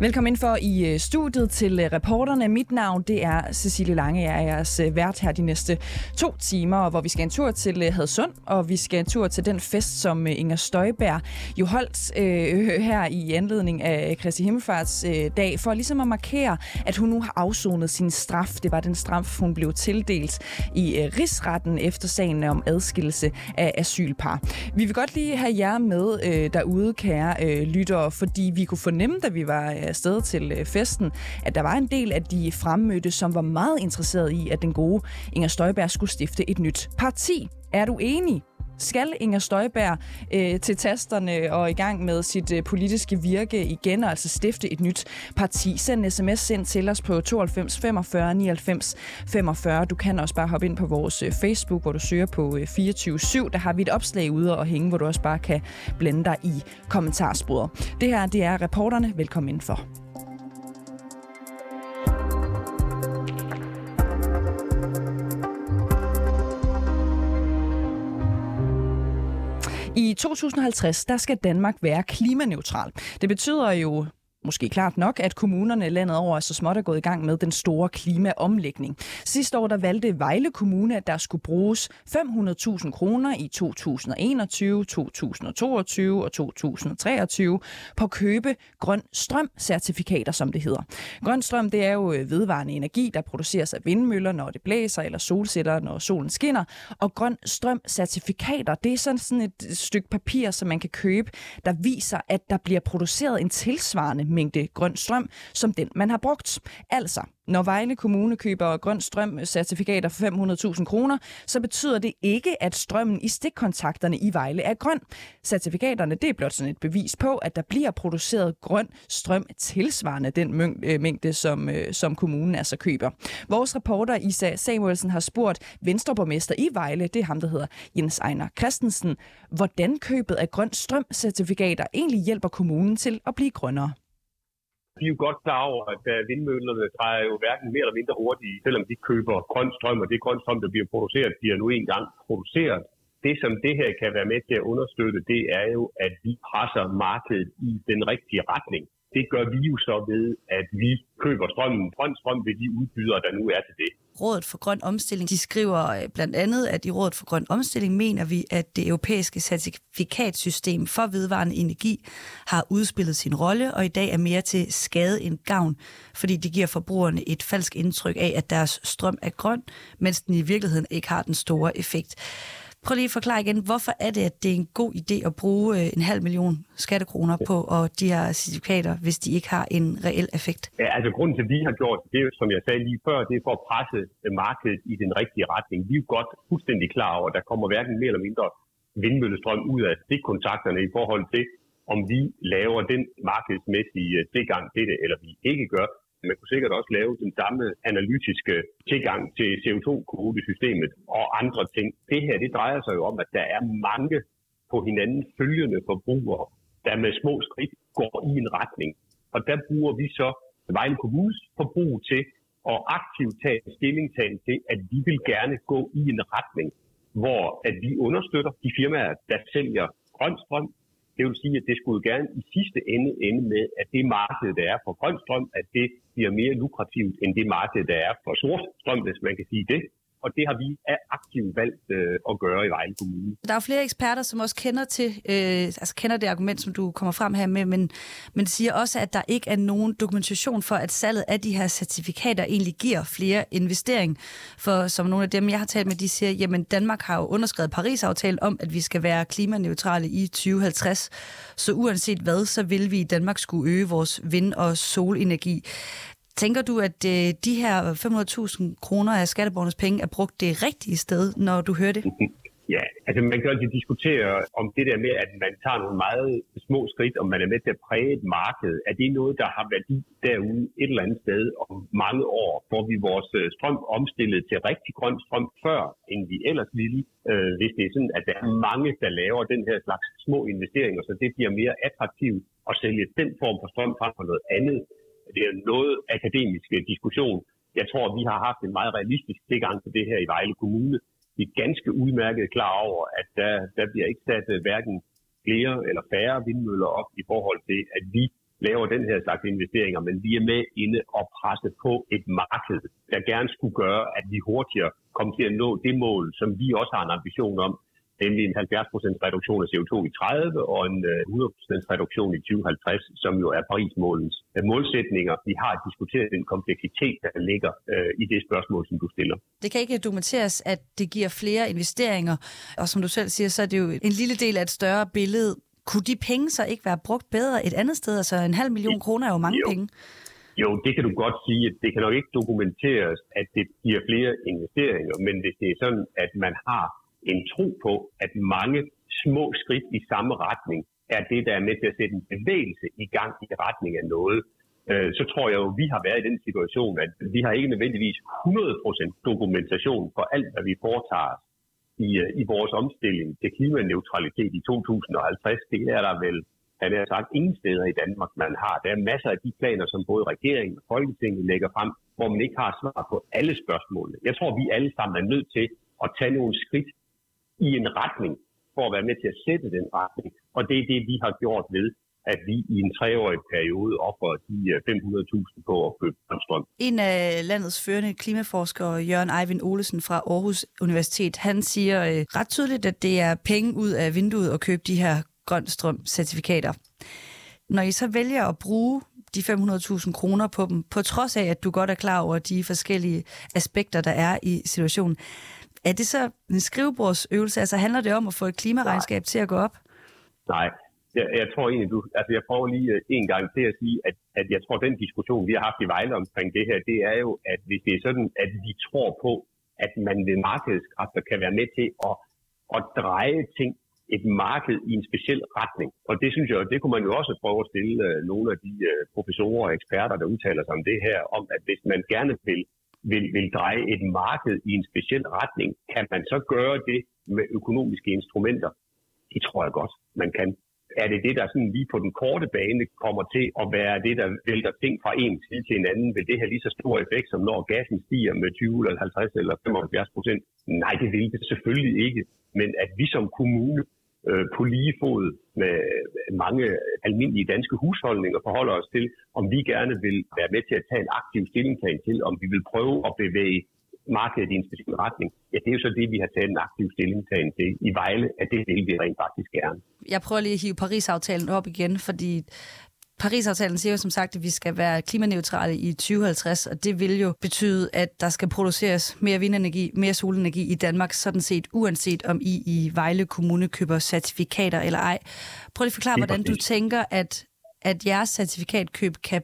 Velkommen ind for i øh, studiet til øh, reporterne. Mit navn det er Cecilie Lange. Jeg er jeres øh, vært her de næste to timer, hvor vi skal en tur til Hadsund, og vi skal en tur til den fest, som Inger Støjberg jo holdt øh, her i anledning af Kristi Himmelfarts øh, dag, for ligesom at markere, at hun nu har afsonet sin straf. Det var den straf, hun blev tildelt i øh, rigsretten efter sagen om adskillelse af asylpar. Vi vil godt lige have jer med øh, derude, kære øh, lyttere, fordi vi kunne fornemme, da vi var afsted til øh, festen, at der var en del af de fremmødte, som var meget interesseret i, at den gode Inger Støjberg skulle stifte et nyt parti. Er du enig? Skal Inger Støjberg øh, til tasterne og i gang med sit øh, politiske virke igen, og altså stifte et nyt parti. Send en sms ind til os på 92 45 99 45. Du kan også bare hoppe ind på vores øh, Facebook, hvor du søger på øh, 24-7. Der har vi et opslag ude og hænge, hvor du også bare kan blende dig i kommentarsporet. Det her, det er reporterne. Velkommen indenfor. I 2050, der skal Danmark være klimaneutral. Det betyder jo måske klart nok, at kommunerne landet over er så småt er gået i gang med den store klimaomlægning. Sidste år der valgte Vejle Kommune, at der skulle bruges 500.000 kroner i 2021, 2022 og 2023 på at købe grøn strømcertifikater, som det hedder. Grøn strøm det er jo øh, vedvarende energi, der produceres af vindmøller, når det blæser, eller solsætter, når solen skinner. Og grøn strømcertifikater, det er sådan, sådan et stykke papir, som man kan købe, der viser, at der bliver produceret en tilsvarende mængde grøn strøm, som den man har brugt. Altså, når Vejle Kommune køber grøn strøm øh, certifikater for 500.000 kroner, så betyder det ikke, at strømmen i stikkontakterne i Vejle er grøn. Certifikaterne det er blot sådan et bevis på, at der bliver produceret grøn strøm tilsvarende den øh, mængde, som, øh, som kommunen altså køber. Vores reporter Isa Samuelsen har spurgt Venstreborgmester i Vejle, det er ham, der hedder Jens Ejner Christensen, hvordan købet af grøn strøm certifikater egentlig hjælper kommunen til at blive grønnere de er jo godt klar over, at øh, vindmøllerne drejer jo hverken mere eller mindre hurtigt, selvom de køber grøn strøm, og det grøn strøm, der bliver produceret, bliver nu engang produceret. Det, som det her kan være med til at understøtte, det er jo, at vi presser markedet i den rigtige retning. Det gør vi jo så ved, at vi køber strømmen, grøn strøm ved de udbydere, der nu er til det. Rådet for Grøn Omstilling, de skriver øh, blandt andet, at i Rådet for Grøn Omstilling mener vi, at det europæiske certifikatsystem for vedvarende energi har udspillet sin rolle, og i dag er mere til skade end gavn, fordi det giver forbrugerne et falsk indtryk af, at deres strøm er grøn, mens den i virkeligheden ikke har den store effekt. Prøv lige at forklare igen, hvorfor er det, at det er en god idé at bruge øh, en halv million skattekroner på og de her certifikater, hvis de ikke har en reel effekt? Ja, altså grunden til, at vi har gjort det, som jeg sagde lige før, det er for at presse øh, markedet i den rigtige retning. Vi er jo godt fuldstændig klar over, at der kommer hverken mere eller mindre vindmøllestrøm ud af stikkontakterne i forhold til, om vi laver den markedsmæssige øh, tilgang til det, eller vi ikke gør. Man kunne sikkert også lave den samme analytiske tilgang til CO2-kvotesystemet og andre ting. Det her, det drejer sig jo om, at der er mange på hinanden følgende forbrugere, der med små skridt går i en retning. Og der bruger vi så Vejle Kommunes forbrug til at aktivt tage stilling til, at vi vil gerne gå i en retning, hvor at vi understøtter de firmaer, der sælger grøn strøm, det vil sige, at det skulle gerne i sidste ende ende med, at det marked, der er for grøn strøm, at det bliver mere lukrativt end det marked, der er for sort strøm, hvis man kan sige det og det har vi aktivt valgt øh, at gøre i Vejle Kommune. Der er flere eksperter, som også kender til, øh, altså kender det argument, som du kommer frem her med, men, men siger også, at der ikke er nogen dokumentation for, at salget af de her certifikater egentlig giver flere investering. For som nogle af dem, jeg har talt med, de siger, jamen Danmark har jo underskrevet Paris-aftalen om, at vi skal være klimaneutrale i 2050. Så uanset hvad, så vil vi i Danmark skulle øge vores vind- og solenergi. Tænker du, at øh, de her 500.000 kroner af skatteborgernes penge er brugt det rigtige sted, når du hører det? Ja, altså man kan altid diskutere om det der med, at man tager nogle meget små skridt, om man er med til at præge et marked. Er det noget, der har værdi derude et eller andet sted om mange år? Får vi vores øh, strøm omstillet til rigtig grøn strøm før, end vi ellers ville? Øh, hvis det er sådan, at der er mange, der laver den her slags små investeringer, så det bliver mere attraktivt at sælge den form for strøm frem for noget andet, det er noget akademisk øh, diskussion. Jeg tror, vi har haft en meget realistisk tilgang til det her i Vejle Kommune. Vi er ganske udmærket klar over, at der, der bliver ikke sat øh, hverken flere eller færre vindmøller op i forhold til, at vi laver den her slags investeringer, men vi er med inde og presse på et marked, der gerne skulle gøre, at vi hurtigere kommer til at nå det mål, som vi også har en ambition om, nemlig en 70% reduktion af CO2 i 30 og en 100% øh, reduktion i 2050, som jo er Paris-målens øh, målsætninger. Vi har diskuteret den kompleksitet, der ligger øh, i det spørgsmål, som du stiller. Det kan ikke dokumenteres, at det giver flere investeringer, og som du selv siger, så er det jo en lille del af et større billede. Kunne de penge så ikke være brugt bedre et andet sted? Altså en halv million kroner er jo mange jo. penge. Jo, det kan du godt sige. Det kan nok ikke dokumenteres, at det giver flere investeringer, men hvis det er sådan, at man har en tro på, at mange små skridt i samme retning er det, der er med til at sætte en bevægelse i gang i retning af noget, øh, så tror jeg jo, at vi har været i den situation, at vi har ikke nødvendigvis 100% dokumentation for alt, hvad vi foretager i, øh, i vores omstilling til klimaneutralitet i 2050. Det er der vel, han har sagt, ingen steder i Danmark, man har. Der er masser af de planer, som både regeringen og Folketinget lægger frem, hvor man ikke har svar på alle spørgsmålene. Jeg tror, vi alle sammen er nødt til at tage nogle skridt i en retning for at være med til at sætte den retning. Og det er det, vi har gjort ved, at vi i en treårig periode offrer de øh, 500.000 på at købe strøm. En af landets førende klimaforskere, Jørgen Eivind Olesen fra Aarhus Universitet, han siger øh, ret tydeligt, at det er penge ud af vinduet at købe de her grøn strøm-certifikater. Når I så vælger at bruge de 500.000 kroner på dem, på trods af, at du godt er klar over de forskellige aspekter, der er i situationen, er det så en skrivebordsøvelse? Altså handler det om at få et klimaregnskab Nej. til at gå op? Nej, jeg, jeg tror egentlig, du, altså jeg prøver lige øh, en gang til at sige, at, at jeg tror, at den diskussion, vi har haft i Vejle omkring det her, det er jo, at hvis det er sådan, at vi tror på, at man ved markedskræfter kan være med til at, at dreje ting et marked i en speciel retning. Og det synes jeg, det kunne man jo også prøve at stille uh, nogle af de uh, professorer og eksperter, der udtaler sig om det her, om at hvis man gerne vil vil, vil dreje et marked i en speciel retning. Kan man så gøre det med økonomiske instrumenter? Det tror jeg godt, man kan. Er det det, der sådan lige på den korte bane kommer til at være det, der vælter ting fra en side til en anden? Vil det have lige så stor effekt, som når gassen stiger med 20 eller 50 eller 75 procent? Nej, det vil det selvfølgelig ikke. Men at vi som kommune øh, på lige fod med mange almindelige danske husholdninger forholder os til, om vi gerne vil være med til at tage en aktiv stillingtagen til, om vi vil prøve at bevæge markedet i en speciel retning. Ja, det er jo så det, vi har taget en aktiv stillingtagen til i Vejle, at det vil vi rent faktisk gerne. Jeg prøver lige at hive Paris-aftalen op igen, fordi Paris-aftalen siger jo som sagt, at vi skal være klimaneutrale i 2050, og det vil jo betyde, at der skal produceres mere vindenergi, mere solenergi i Danmark, sådan set uanset om I i Vejle Kommune køber certifikater eller ej. Prøv lige at forklare, hvordan du tænker, at, at jeres certifikatkøb kan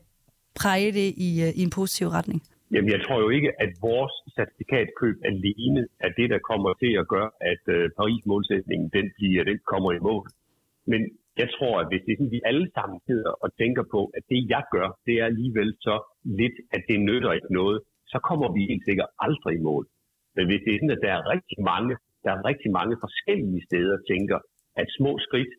præge det i, øh, i en positiv retning. Jamen, jeg tror jo ikke, at vores certifikatkøb alene er det, der kommer til at gøre, at uh, Paris-målsætningen den, bliver, den kommer i mål. Men jeg tror, at hvis det er sådan, vi alle sammen sidder og tænker på, at det jeg gør, det er alligevel så lidt, at det nytter ikke noget, så kommer vi helt sikkert aldrig i mål. Men hvis det er sådan, at der er rigtig mange, der er rigtig mange forskellige steder, tænker, at små skridt,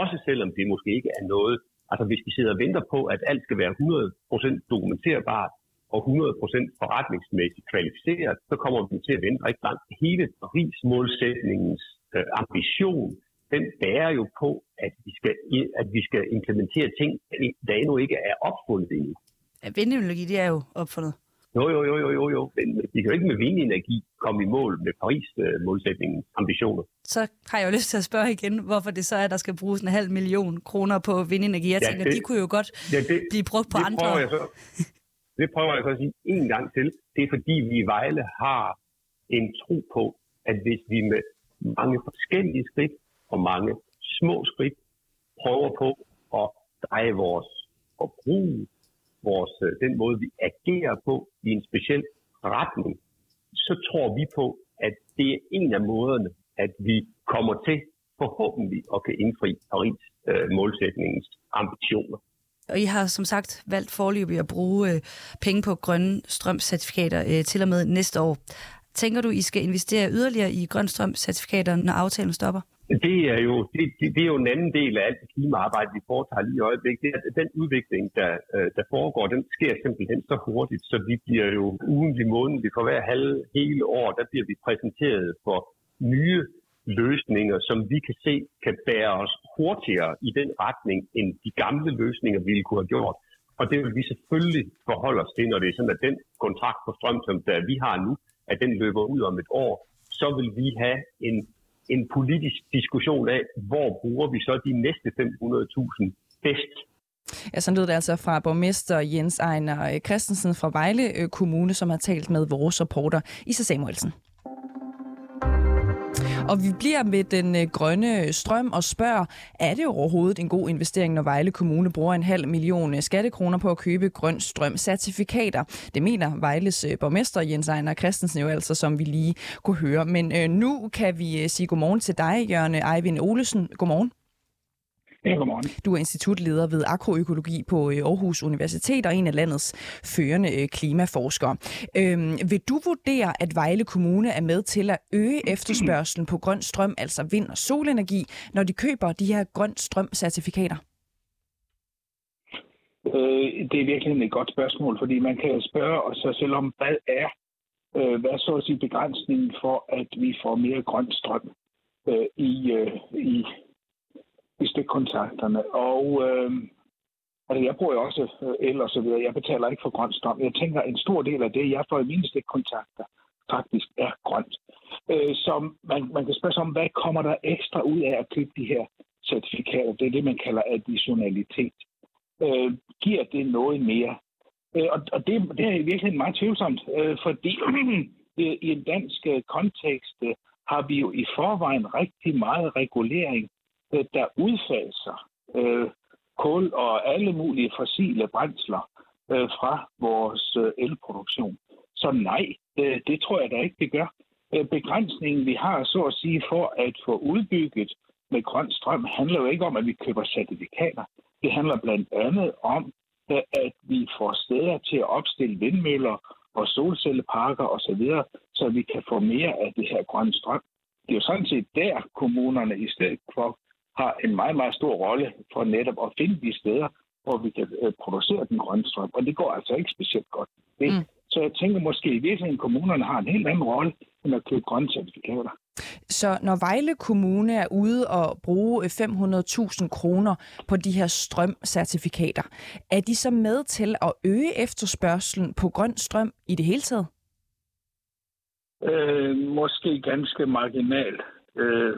også selvom det måske ikke er noget, altså hvis vi sidder og venter på, at alt skal være 100% dokumenterbart, og 100% forretningsmæssigt kvalificeret, så kommer vi til at vente rigtig langt. Hele Paris-målsætningens øh, ambition den bærer jo på, at vi skal, at vi skal implementere ting, der endnu ikke er opfundet endnu. Ja, vindenergi, det er jo opfundet. Jo, jo, jo, jo, jo, jo. Men vi kan jo ikke med vindenergi komme i mål med Paris-målsætningens ambitioner. Så har jeg jo lyst til at spørge igen, hvorfor det så er, at der skal bruges en halv million kroner på vindenergi. Jeg ja, tænker, det, de kunne jo godt ja, det, blive brugt på det andre. Prøver jeg så, det prøver jeg så at sige en gang til. Det er fordi, vi i Vejle har en tro på, at hvis vi med mange forskellige skridt og mange små skridt prøver på at dreje vores forbrug, vores, øh, den måde, vi agerer på i en speciel retning, så tror vi på, at det er en af måderne, at vi kommer til forhåbentlig at kan indfri Paris øh, målsætningens ambitioner. Og I har som sagt valgt forløbig at bruge øh, penge på grønne strømcertifikater øh, til og med næste år. Tænker du, I skal investere yderligere i grønstrømcertifikater, når aftalen stopper? Det er jo det, det, det er jo en anden del af alt det klimaarbejde, vi foretager lige i øjeblikket. Det er, at den udvikling, der, øh, der foregår, den sker simpelthen så hurtigt, så vi bliver jo ugentlig, månedlig for hver halve hele år, der bliver vi præsenteret for nye løsninger, som vi kan se kan bære os hurtigere i den retning, end de gamle løsninger ville kunne have gjort. Og det vil vi selvfølgelig forholde os til, når det er sådan, at den kontrakt på strøm, som der vi har nu, at den løber ud om et år, så vil vi have en, en politisk diskussion af, hvor bruger vi så de næste 500.000 bedst Ja, sådan lød det altså fra borgmester Jens Ejner øh, Christensen fra Vejle øh, Kommune, som har talt med vores reporter Isa Samuelsen. Og vi bliver med den øh, grønne strøm og spørger, er det overhovedet en god investering, når Vejle Kommune bruger en halv million øh, skattekroner på at købe grøn strøm certifikater? Det mener Vejles øh, borgmester Jens Ejner Christensen jo altså, som vi lige kunne høre. Men øh, nu kan vi øh, sige godmorgen til dig, Jørgen Eivind Olesen. Godmorgen. Ja, godmorgen. Du er institutleder ved agroøkologi på øh, Aarhus Universitet og en af landets førende øh, klimaforskere. Øhm, vil du vurdere, at Vejle Kommune er med til at øge efterspørgselen på grøn strøm, altså vind- og solenergi, når de køber de her grøn strøm-certifikater? Øh, det er virkelig et godt spørgsmål, fordi man kan spørge sig selv om, hvad er øh, hvad så at sige begrænsningen for, at vi får mere grøn strøm øh, i, øh, i i stikkontakterne. Og øh, altså, jeg bruger jo også øh, el og så videre. Jeg betaler ikke for grøn strøm. Jeg tænker, at en stor del af det, jeg får i mine stikkontakter, faktisk er grønt. Øh, så man, man kan spørge sig om, hvad kommer der ekstra ud af at købe de her certifikater? Det er det, man kalder additionalitet. Øh, giver det noget mere? Øh, og og det, det er i virkeligheden meget tvivlsomt, øh, fordi i en dansk øh, kontekst øh, har vi jo i forvejen rigtig meget regulering Øh, der udfaser øh, kul og alle mulige fossile brændsler øh, fra vores øh, elproduktion. Så nej, det, det tror jeg da ikke, det gør. Øh, begrænsningen, vi har så at sige for at få udbygget med grøn strøm, handler jo ikke om, at vi køber certifikater. Det handler blandt andet om, øh, at vi får steder til at opstille vindmøller og solcelleparker osv., så, så vi kan få mere af det her grønne strøm. Det er jo sådan set der, kommunerne i stedet for har en meget, meget stor rolle for netop at finde de steder, hvor vi kan øh, producere den grønne strøm. Og det går altså ikke specielt godt. Mm. Så jeg tænker måske i virkeligheden, at kommunerne har en helt anden rolle end at købe grønne certifikater. Så når Vejle Kommune er ude og bruge 500.000 kroner på de her strømcertifikater, er de så med til at øge efterspørgselen på grøn strøm i det hele taget? Øh, måske ganske marginalt. Øh,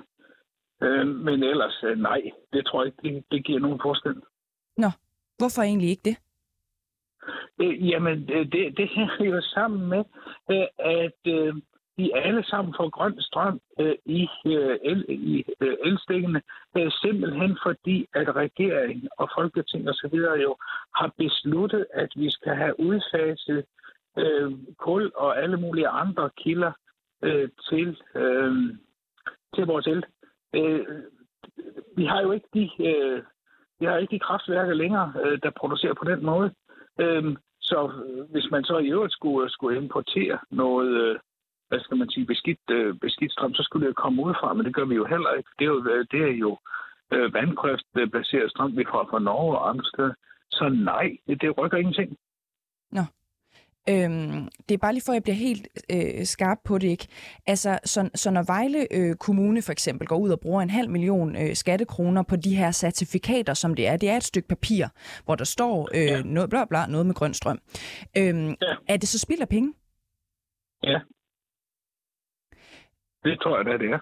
Øh, men ellers øh, nej, det tror jeg ikke, det, det giver nogen forskel. Nå, hvorfor egentlig ikke det? Øh, jamen, det, det hænger jo sammen med, øh, at øh, de alle sammen får grøn strøm øh, i, øh, el, i øh, elstikkene, øh, simpelthen fordi, at regeringen og Folketing og så videre jo har besluttet, at vi skal have udfaset øh, kul og alle mulige andre kilder øh, til, øh, til vores el. Øh, vi har jo ikke de, øh, vi har ikke de kraftværker længere, øh, der producerer på den måde. Øh, så hvis man så i øvrigt skulle, skulle importere noget, øh, hvad skal man sige, beskidt, øh, beskidt strøm, så skulle det komme udefra, men det gør vi jo heller ikke. Det er jo, det er jo øh, vandkraftbaseret strøm, vi får fra Norge og andre steder. Så nej, det, det rykker ingenting. Nå. Øhm, det er bare lige for, at jeg bliver helt øh, skarp på det, ikke? Altså, så, så når Vejle øh, Kommune for eksempel går ud og bruger en halv million øh, skattekroner på de her certifikater, som det er, det er et stykke papir, hvor der står øh, ja. noget, bla, bla, noget med grøn strøm. Øhm, ja. Er det så spild af penge? Ja. Det tror jeg da, det er.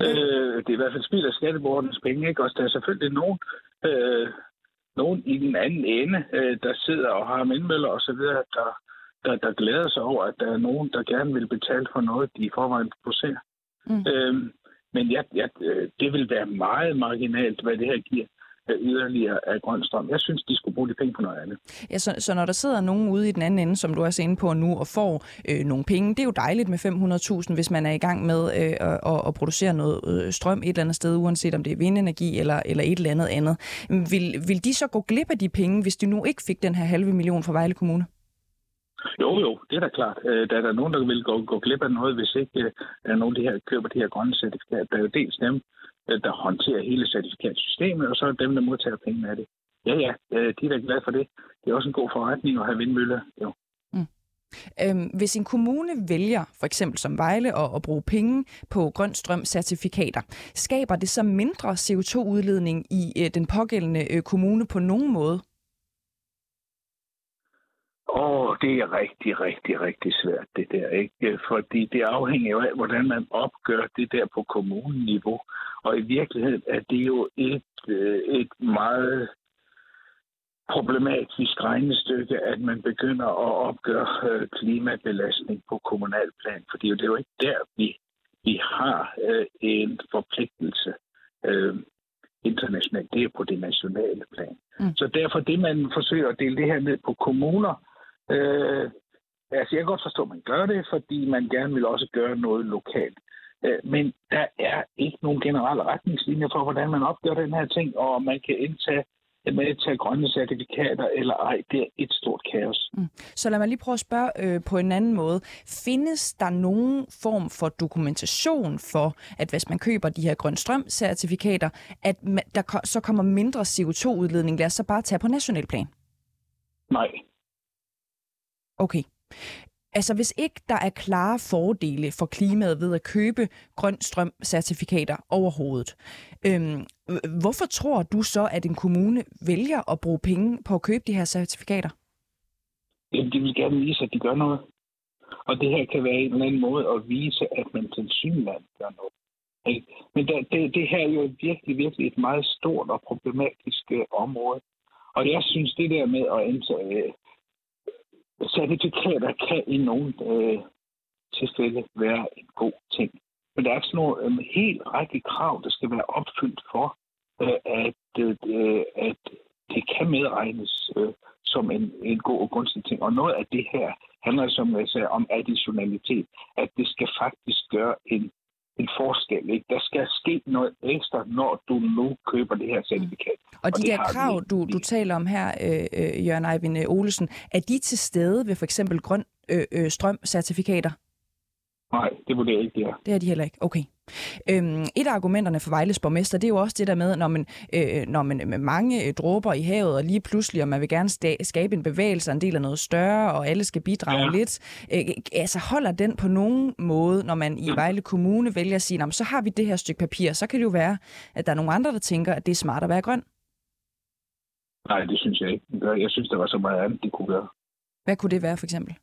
Øh, det er i hvert fald spild af skatteborgernes penge, ikke? Og der er selvfølgelig nogen, øh, nogen i den anden ende, øh, der sidder og har vindmøller og så videre, der der, der glæder sig over, at der er nogen, der gerne vil betale for noget, de i forvejen producerer. Mm. Øhm, men ja, ja, det vil være meget marginalt, hvad det her giver yderligere af grøn strøm. Jeg synes, de skulle bruge de penge på noget andet. Ja, så, så når der sidder nogen ude i den anden ende, som du er inde på nu, og får øh, nogle penge, det er jo dejligt med 500.000, hvis man er i gang med øh, at, at producere noget øh, strøm et eller andet sted, uanset om det er vindenergi eller, eller et eller andet andet. Vil, vil de så gå glip af de penge, hvis de nu ikke fik den her halve million fra Vejle Kommune? Jo, jo, det er da klart. Øh, der er der nogen, der vil gå, gå glip af noget, hvis ikke øh, der er nogen, der her, køber de her grønne certifikater. Der er jo dels dem, øh, der håndterer hele certifikatsystemet, og så er dem, der modtager penge af det. Ja, ja, de er da glade for det. Det er også en god forretning at have vindmøller. Jo. Mm. Øhm, hvis en kommune vælger, for eksempel som Vejle, at, at bruge penge på grøn strømcertifikater, skaber det så mindre CO2-udledning i øh, den pågældende øh, kommune på nogen måde? Åh, oh, det er rigtig, rigtig, rigtig svært, det der, ikke? Fordi det afhænger af, hvordan man opgør det der på kommuneniveau. Og i virkeligheden er det jo et, øh, et meget problematisk regnestykke, at man begynder at opgøre øh, klimabelastning på kommunalplan, fordi det er jo ikke der, vi, vi har øh, en forpligtelse øh, internationalt. Det er på det nationale plan. Mm. Så derfor det, man forsøger at dele det her ned på kommuner, øh, altså jeg kan godt forstå, at man gør det, fordi man gerne vil også gøre noget lokalt. Øh, men der er ikke nogen generelle retningslinjer for, hvordan man opgør den her ting, og man kan indtage med tage grønne certifikater eller ej, det er et stort kaos. Mm. Så lad mig lige prøve at spørge øh, på en anden måde. Findes der nogen form for dokumentation for, at hvis man køber de her grøn strøm-certifikater, at man, der så kommer mindre CO2-udledning? Lad os så bare tage på national plan. Nej. Okay. Altså hvis ikke der er klare fordele for klimaet ved at købe grøn strømcertifikater overhovedet, øhm, hvorfor tror du så, at en kommune vælger at bruge penge på at købe de her certifikater? Jamen, de vil gerne vise, at de gør noget. Og det her kan være en eller anden måde at vise, at man til synland gør noget. Men der, det, det her er jo virkelig, virkelig et meget stort og problematisk øh, område. Og jeg synes, det der med at indtage certifikater kan i nogle øh, tilfælde være en god ting. Men der er sådan nogle øh, helt række krav, der skal være opfyldt for, øh, at, øh, at det kan medregnes øh, som en, en god og gunstig ting. Og noget af det her handler, som jeg sagde, om additionalitet. At det skal faktisk gøre en en forskel. Ikke? Der skal ske noget ekstra, når du nu køber det her certifikat. Og, og de der krav, du, du taler om her, øh, øh, Jørgen Eivind øh, Olesen, er de til stede ved for eksempel grøn øh, øh, strøm-certifikater? Nej, det vurderer jeg ikke, det er. Det er de heller ikke. Okay. Øhm, et af argumenterne for Vejles borgmester, det er jo også det der med, når man, øh, når man med mange øh, dråber i havet, og lige pludselig, og man vil gerne sta- skabe en bevægelse, en del af noget større, og alle skal bidrage ja. lidt. Øh, altså holder den på nogen måde, når man i. Vejle Kommune vælger at sige, så har vi det her stykke papir, så kan det jo være, at der er nogle andre, der tænker, at det er smart at være grøn. Nej, det synes jeg ikke. Jeg synes, der var så meget andet, det kunne gøre. Hvad kunne det være, for eksempel?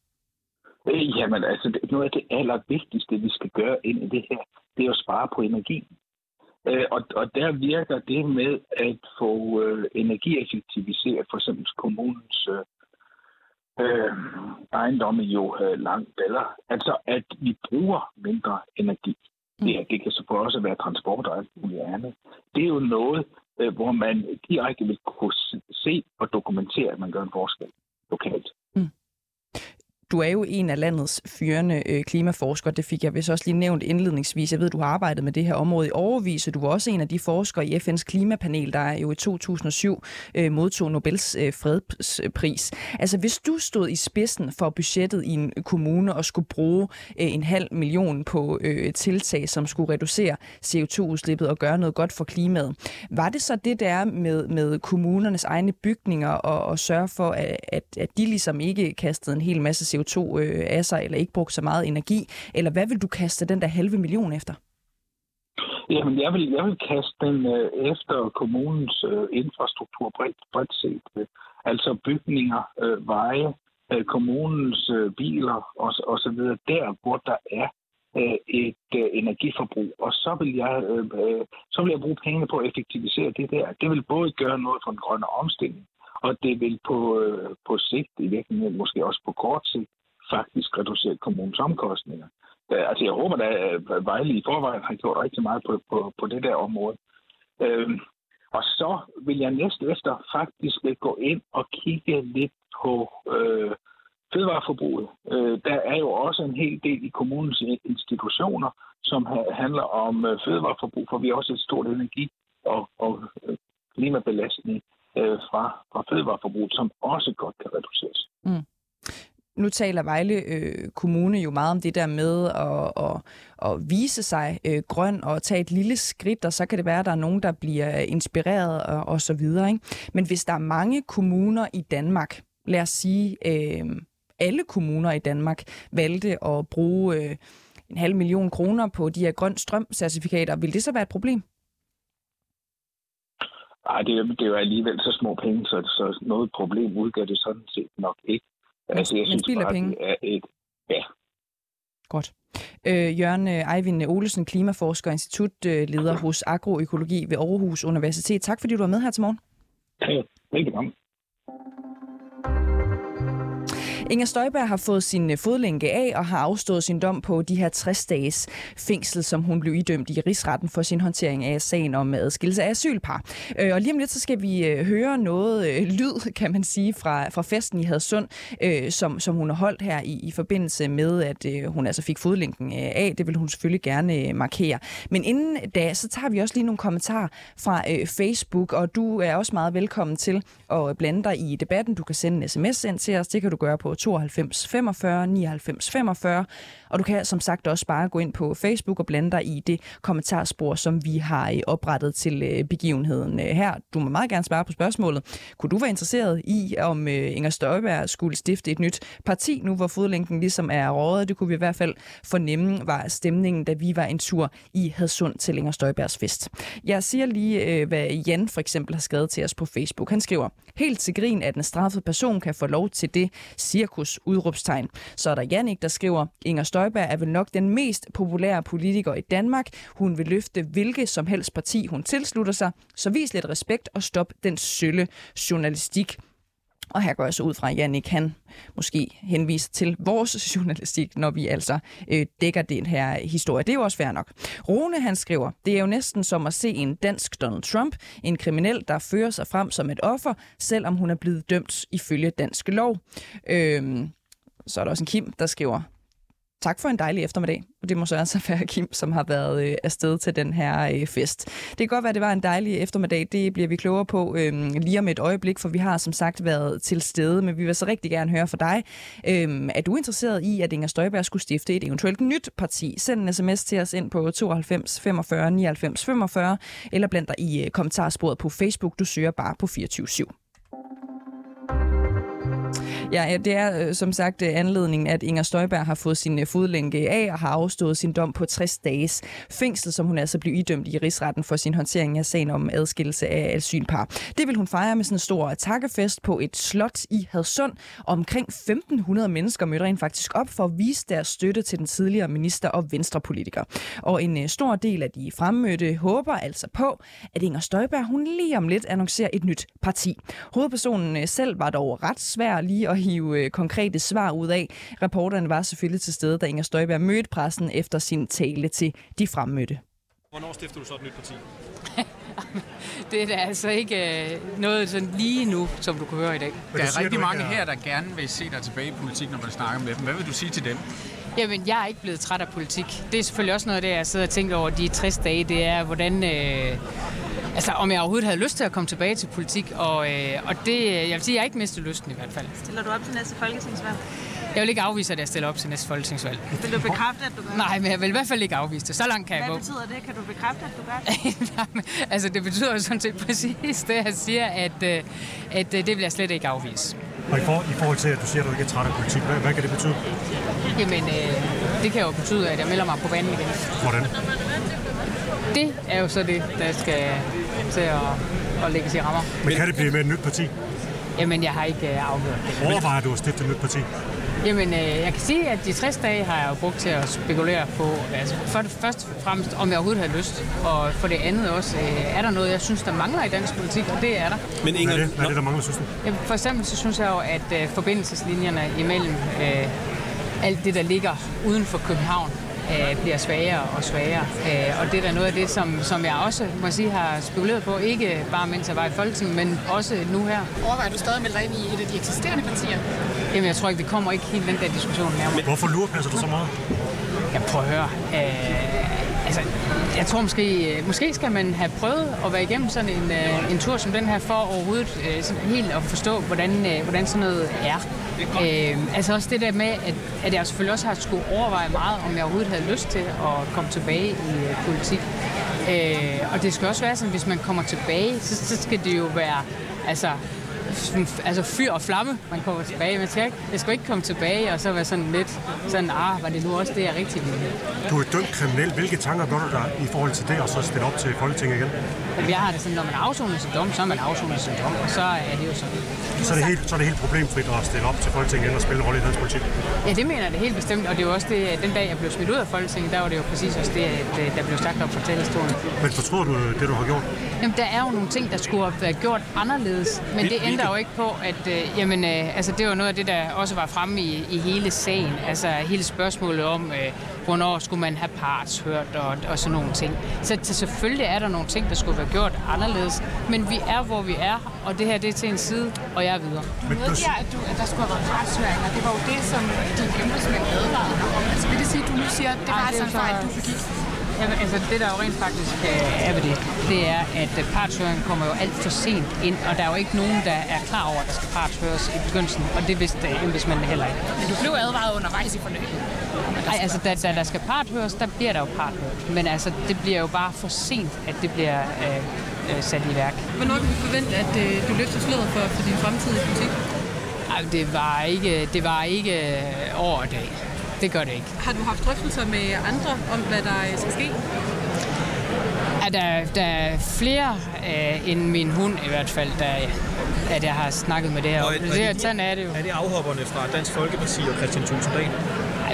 Øh, jamen altså, noget af det allervigtigste, vi skal gøre ind i det her, det er at spare på energi. Øh, og, og der virker det med at få øh, energieffektiviseret for eksempel kommunens øh, øh, ejendomme jo øh, langt bedre. Altså, at vi bruger mindre energi. Mm. Det, det kan selvfølgelig også være transport og alt muligt andet. Det er jo noget, øh, hvor man direkte vil kunne se og dokumentere, at man gør en forskel lokalt. Du er jo en af landets førende øh, klimaforskere. Det fik jeg vist også lige nævnt indledningsvis. Jeg ved, du har arbejdet med det her område i overvis, og du er også en af de forskere i FN's klimapanel, der jo i 2007 øh, modtog Nobels øh, fredspris. Altså, hvis du stod i spidsen for budgettet i en kommune og skulle bruge øh, en halv million på øh, tiltag, som skulle reducere CO2-udslippet og gøre noget godt for klimaet, var det så det der med, med kommunernes egne bygninger og, og sørge for, at, at, at de ligesom ikke kastede en hel masse CO2 øh, af sig, eller ikke brugt så meget energi? Eller hvad vil du kaste den der halve million efter? Jamen, jeg vil, jeg vil kaste den øh, efter kommunens øh, infrastruktur bredt, bredt set. Øh, altså bygninger, øh, veje, øh, kommunens øh, biler og, og så videre, der hvor der er øh, et øh, energiforbrug. Og så vil, jeg, øh, øh, så vil jeg bruge pengene på at effektivisere det der. Det vil både gøre noget for den grønne omstilling, og det vil på, øh, på sigt, i virkeligheden måske også på kort sigt, faktisk reducere kommunens omkostninger. Øh, altså jeg håber da, at Vejle i forvejen har gjort rigtig meget på, på, på det der område. Øh, og så vil jeg næste efter faktisk gå ind og kigge lidt på øh, fødevareforbruget. Øh, der er jo også en hel del i kommunens institutioner, som ha- handler om øh, fødevareforbrug, for vi har også et stort energi- og, og øh, klimabelastning øh, fra, fra fødevareforbruget, som også godt kan reduceres. Mm. Nu taler Vejle øh, Kommune jo meget om det der med at, at, at vise sig øh, grøn og tage et lille skridt, og så kan det være, at der er nogen, der bliver inspireret og, og så videre. Ikke? Men hvis der er mange kommuner i Danmark, lad os sige, øh, alle kommuner i Danmark valgte at bruge øh, en halv million kroner på de her grøn strømcertifikater, vil det så være et problem? Nej, det, er, det er jo alligevel så små penge, så, så noget problem udgør det sådan set nok ikke. Men, altså, jeg men synes bare, penge? det er et... Ja. Godt. Øh, Jørgen øh, Eivind Olesen, klimaforsker og institutleder hos Agroøkologi ved Aarhus Universitet. Tak fordi du var med her til morgen. Ja, velkommen. Inger Støjberg har fået sin øh, fodlænke af og har afstået sin dom på de her 60 dages fængsel, som hun blev idømt i rigsretten for sin håndtering af sagen om øh, adskillelse af asylpar. Øh, og lige om lidt, så skal vi høre noget lyd, kan man sige, fra, fra festen i Hadsund, som, som hun har holdt her i, i forbindelse med, at hun altså fik fodlænken af. Det vil hun selvfølgelig gerne markere. Men inden da, så tager vi også lige nogle kommentarer fra Facebook, og du er også meget velkommen til at blande dig i debatten. Du kan sende en sms ind til os. Det kan du gøre på 92 45 99 45. Og du kan som sagt også bare gå ind på Facebook og blande dig i det kommentarspor, som vi har øh, oprettet til øh, begivenheden øh, her. Du må meget gerne svare på spørgsmålet. Kunne du være interesseret i, om Inger Støjberg skulle stifte et nyt parti, nu hvor fodlænken ligesom er rådet? Det kunne vi i hvert fald fornemme, var stemningen, da vi var en tur i Hadsund til Inger Støjbergs fest. Jeg siger lige, hvad Jan for eksempel har skrevet til os på Facebook. Han skriver, helt til grin, at en straffet person kan få lov til det, cirkus udråbstegn. Så er der Jannik, der skriver, Inger Støjberg er vel nok den mest populære politiker i Danmark. Hun vil løfte hvilket som helst parti, hun tilslutter sig. Så vis lidt respekt og stop den sølle journalistik. Og her går jeg så ud fra, at Jannik han måske henviser til vores journalistik, når vi altså øh, dækker den her historie. Det er jo også fair nok. Rune han skriver, det er jo næsten som at se en dansk Donald Trump, en kriminel, der fører sig frem som et offer, selvom hun er blevet dømt ifølge dansk lov. Øh, så er der også en Kim, der skriver, Tak for en dejlig eftermiddag. Og det må så altså være Kim, som har været øh, afsted til den her øh, fest. Det kan godt være, at det var en dejlig eftermiddag. Det bliver vi klogere på øh, lige om et øjeblik, for vi har som sagt været til stede. Men vi vil så rigtig gerne høre fra dig. Øh, er du interesseret i, at Inger Støjberg skulle stifte et eventuelt nyt parti? Send en sms til os ind på 92 45 99 45, eller bland dig i øh, kommentarsporet på Facebook. Du søger bare på 24 /7. Ja, øh, det er øh, som sagt øh, anledningen, at Inger Støjberg har fået sin fodlænke af og har afstået sin dom på 60 dages fængsel, som hun altså blev idømt i rigsretten for sin håndtering af sagen om adskillelse af asylpar. Det vil hun fejre med sådan en stor takkefest på et slot i Hadsund. Omkring 1500 mennesker mødte rent faktisk op for at vise deres støtte til den tidligere minister og venstrepolitiker. Og en stor del af de fremmødte håber altså på, at Inger Støjberg hun lige om lidt annoncerer et nyt parti. Hovedpersonen selv var dog ret svær lige at at hive øh, konkrete svar ud af. Reporterne var selvfølgelig til stede, da Inger Støjberg mødte pressen efter sin tale til de fremmødte. Hvornår stifter du så et nyt parti? det er da altså ikke øh, noget sådan lige nu, som du kan høre i dag. Der er rigtig mange her, der gerne vil se dig tilbage i politik, når man snakker med dem. Hvad vil du sige til dem? Jamen, jeg er ikke blevet træt af politik. Det er selvfølgelig også noget af det, jeg sidder og tænker over de 60 dage. Det er, hvordan... Øh, altså, om jeg overhovedet havde lyst til at komme tilbage til politik. Og, øh, og det, jeg vil sige, jeg har ikke mistet lysten i hvert fald. Stiller du op til næste folketingsvalg? Jeg vil ikke afvise, at jeg stiller op til næste folketingsvalg. Vil du bekræfte, at du gør det? Nej, men jeg vil i hvert fald ikke afvise det. Så langt kan Hvad jeg gå. Hvad betyder det? Kan du bekræfte, at du gør det? altså, det betyder jo sådan set præcis det, jeg siger, at, øh, at øh, det vil jeg slet ikke afvise. Og i, for, i forhold til, at du siger, at du ikke er træt af politik, hvad, hvad kan det betyde? Jamen, øh, det kan jo betyde, at jeg melder mig på banen igen. Hvordan? Det er jo så det, der skal til at, at lægge sig i rammer. Men kan det blive med et nyt parti? Jamen, jeg har ikke øh, afgjort det. Overvejer du at stifte et nyt parti? Jamen, øh, jeg kan sige, at de 60 dage har jeg jo brugt til at spekulere på, altså for det første og fremmest, om jeg overhovedet har lyst, og for det andet også, øh, er der noget, jeg synes, der mangler i dansk politik, og det er der. Men Inger, hvad, er det, hvad er det, der mangler, synes du? Jamen, for eksempel så synes jeg jo, at øh, forbindelseslinjerne imellem øh, alt det, der ligger uden for København, øh, bliver svagere og svagere. Øh, og det er da noget af det, som, som jeg også må sige, har spekuleret på, ikke bare mens jeg var i Folketinget, men også nu her. Overvejer du stadig at melde dig ind i et af de eksisterende partier? Jamen, jeg tror ikke, vi kommer ikke helt den der diskussion her. Men hvorfor lurepasser du så meget? Jeg prøver at høre. Øh, altså, jeg tror måske, måske skal man have prøvet at være igennem sådan en, øh, en tur som den her, for overhovedet øh, sådan helt at forstå, hvordan, øh, hvordan sådan noget er. Øh, altså også det der med, at, at jeg selvfølgelig også har skulle overveje meget, om jeg overhovedet havde lyst til at komme tilbage i øh, politik. Øh, og det skal også være sådan, hvis man kommer tilbage, så, så skal det jo være altså, altså fyr og flamme, man kommer tilbage. Man skal ikke, jeg skal ikke komme tilbage og så være sådan lidt sådan, ah, var det nu også det, jeg rigtig ville? Du er dømt kriminel. Hvilke tanker gør du dig i forhold til det, og så stille op til Folketinget igen? Jamen, jeg har det sådan, når man afsoner sin dom, så er man afsonet sin dom, og så er det jo sådan. Så er det helt, så er det helt problemfrit at stille op til Folketinget igen og spille en rolle i dansk politik. Ja, det mener jeg det helt bestemt, og det er jo også det, at den dag, jeg blev smidt ud af Folketinget, der var det jo præcis også det, at øh, der blev sagt op på talerstolen. Men fortryder du det, du har gjort? Jamen, der er jo nogle ting, der skulle have været gjort anderledes, men det ændrer jo ikke på, at øh, jamen, øh, altså, det var noget af det, der også var fremme i, i hele sagen. Altså hele spørgsmålet om, øh, hvornår skulle man have partshørt og, og sådan nogle ting. Så, så selvfølgelig er der nogle ting, der skulle være gjort anderledes, men vi er, hvor vi er, og det her det er til en side, og jeg er videre. Du medgiver, at, du, at der skulle have været partshøringer. Det var jo det, som dine embedsmænd advarede om. Altså vil det sige, at du nu siger, at det var Ej, altså en er fejl, du begik? Jamen, altså, det der jo rent faktisk øh, er ved det, det er, at øh, partshøringen kommer jo alt for sent ind, og der er jo ikke nogen, der er klar over, at der skal partshøres i begyndelsen, og det vidste øh, embedsmændene heller ikke. Men du blev advaret undervejs i forløbet. Nej, altså, da, da der skal parthøres, der bliver der jo parthørt. Men altså, det bliver jo bare for sent, at det bliver øh, øh, sat i værk. Hvornår kan vi forvente, at øh, du løfter sløret for, for din fremtidige politik? Ej, det var ikke, det var ikke øh, over og dag. Det gør det ikke. Har du haft drøftelser med andre om, hvad der øh, skal ske? Ja, der, der er flere øh, end min hund i hvert fald, der, at jeg har snakket med det her. Og Og er- er det, sådan er det jo. Er det afhopperne fra Dansk Folkeparti og Christian Tulsendal?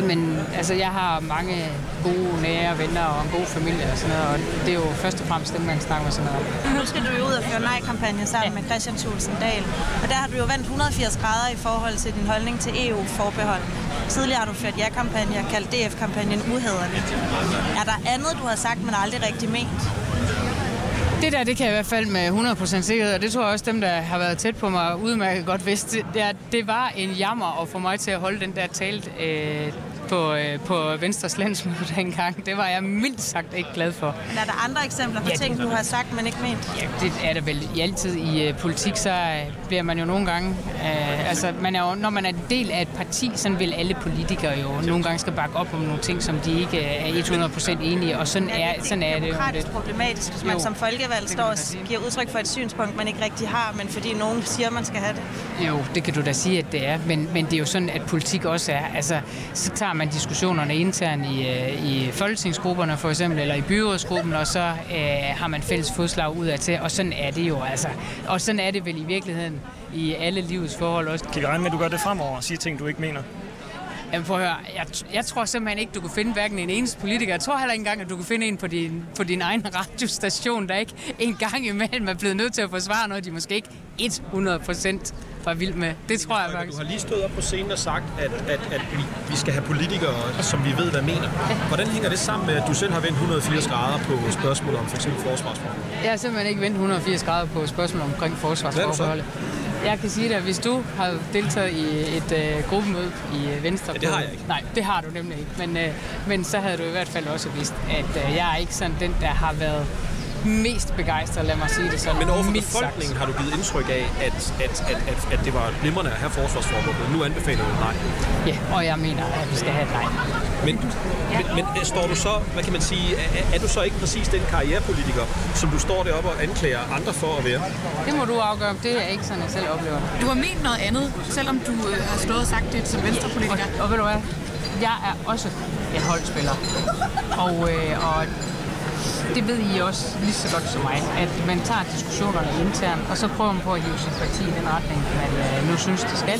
Men altså, jeg har mange gode, nære venner og en god familie og sådan noget, og det er jo først og fremmest dem, man snakker med sådan noget om. Nu skal du jo ud føre nej-kampagne sammen ja. med Christian Thulsen Dahl. Og der har du jo vendt 180 grader i forhold til din holdning til EU-forbehold. Tidligere har du ført ja-kampagne og kaldt DF-kampagnen uhederlig. Er der andet, du har sagt, men aldrig rigtig ment? Det der, det kan jeg i hvert fald med 100% sikkerhed, og det tror jeg også dem, der har været tæt på mig, udmærket godt vidste. Det, er- det var en jammer at få mig til at holde den der tale øh, på, øh, på Venstres landsmøde dengang. Det var jeg mildt sagt ikke glad for. Men er der andre eksempler på Ja, ting, du har sagt, men ikke ment? Ja, det er det vel i altid i øh, politik, så øh, bliver man jo nogle gange... Øh, altså, man er jo, når man er en del af et parti, så vil alle politikere jo nogle gange skal bakke op om nogle ting, som de ikke øh, er 100% enige i, og sådan er, sådan er det jo demokratisk lidt. problematisk, hvis man Jo. som folkevalgt Det står og giver udtryk for et synspunkt, man ikke rigtig har, men fordi nogen siger, man skal have det. Jo, det kan du da sige, at det er. Men, men det er jo sådan, at politik også er. Altså, så tager man diskussionerne internt i, øh, i folketingsgrupperne for eksempel, eller i byrådsgruppen, og så øh, har man fælles fodslag ud af til. Og sådan er det jo altså. Og sådan er det vel i virkeligheden i alle livets forhold også. Kan vi regne med, at du gør det fremover og siger ting, du ikke mener? Jamen prøv at høre, jeg, jeg tror simpelthen ikke, du kan finde hverken en eneste politiker. Jeg tror heller ikke engang, at du kan finde en på din, på din egen radiostation, der ikke en gang imellem er blevet nødt til at forsvare noget, de måske ikke 100% var vild med. Det tror jeg Du faktisk. har lige stået op på scenen og sagt, at, at, at vi, vi skal have politikere, som vi ved, hvad mener. Hvordan hænger det sammen med, at du selv har vendt 180 grader på spørgsmålet om f.eks. forsvarsforhold? Jeg har simpelthen ikke vendt 180 grader på spørgsmål omkring forsvarsforholdet. Jeg kan sige dig, at hvis du har deltaget i et øh, gruppemøde i øh, Venstre... Ja, det har jeg ikke. Nej, det har du nemlig ikke. Men, øh, men så havde du i hvert fald også vidst, at øh, jeg er ikke sådan den, der har været mest begejstret, lad mig sige det sådan. Men overfor mildt sagt. befolkningen har du givet indtryk af, at, at, at, at, at det var glimrende at have forsvarsforbeholdet. Nu anbefaler du nej. Ja, og jeg mener, at vi skal have et nej. Men, men, men øh, står du så, hvad kan man sige, er, er du så ikke præcis den karrierepolitiker, som du står deroppe og anklager andre for at være? Det må du afgøre. Det er ikke sådan, jeg selv oplever. Du har ment noget andet, selvom du øh, har stået og sagt det som venstrepolitiker. Og, og ved du hvad? Jeg er også en holdspiller. Og, øh, og det ved I også lige så godt som mig, at man tager diskussionerne internt, og så prøver man på at hive sin parti i den retning, man øh, nu synes, det skal.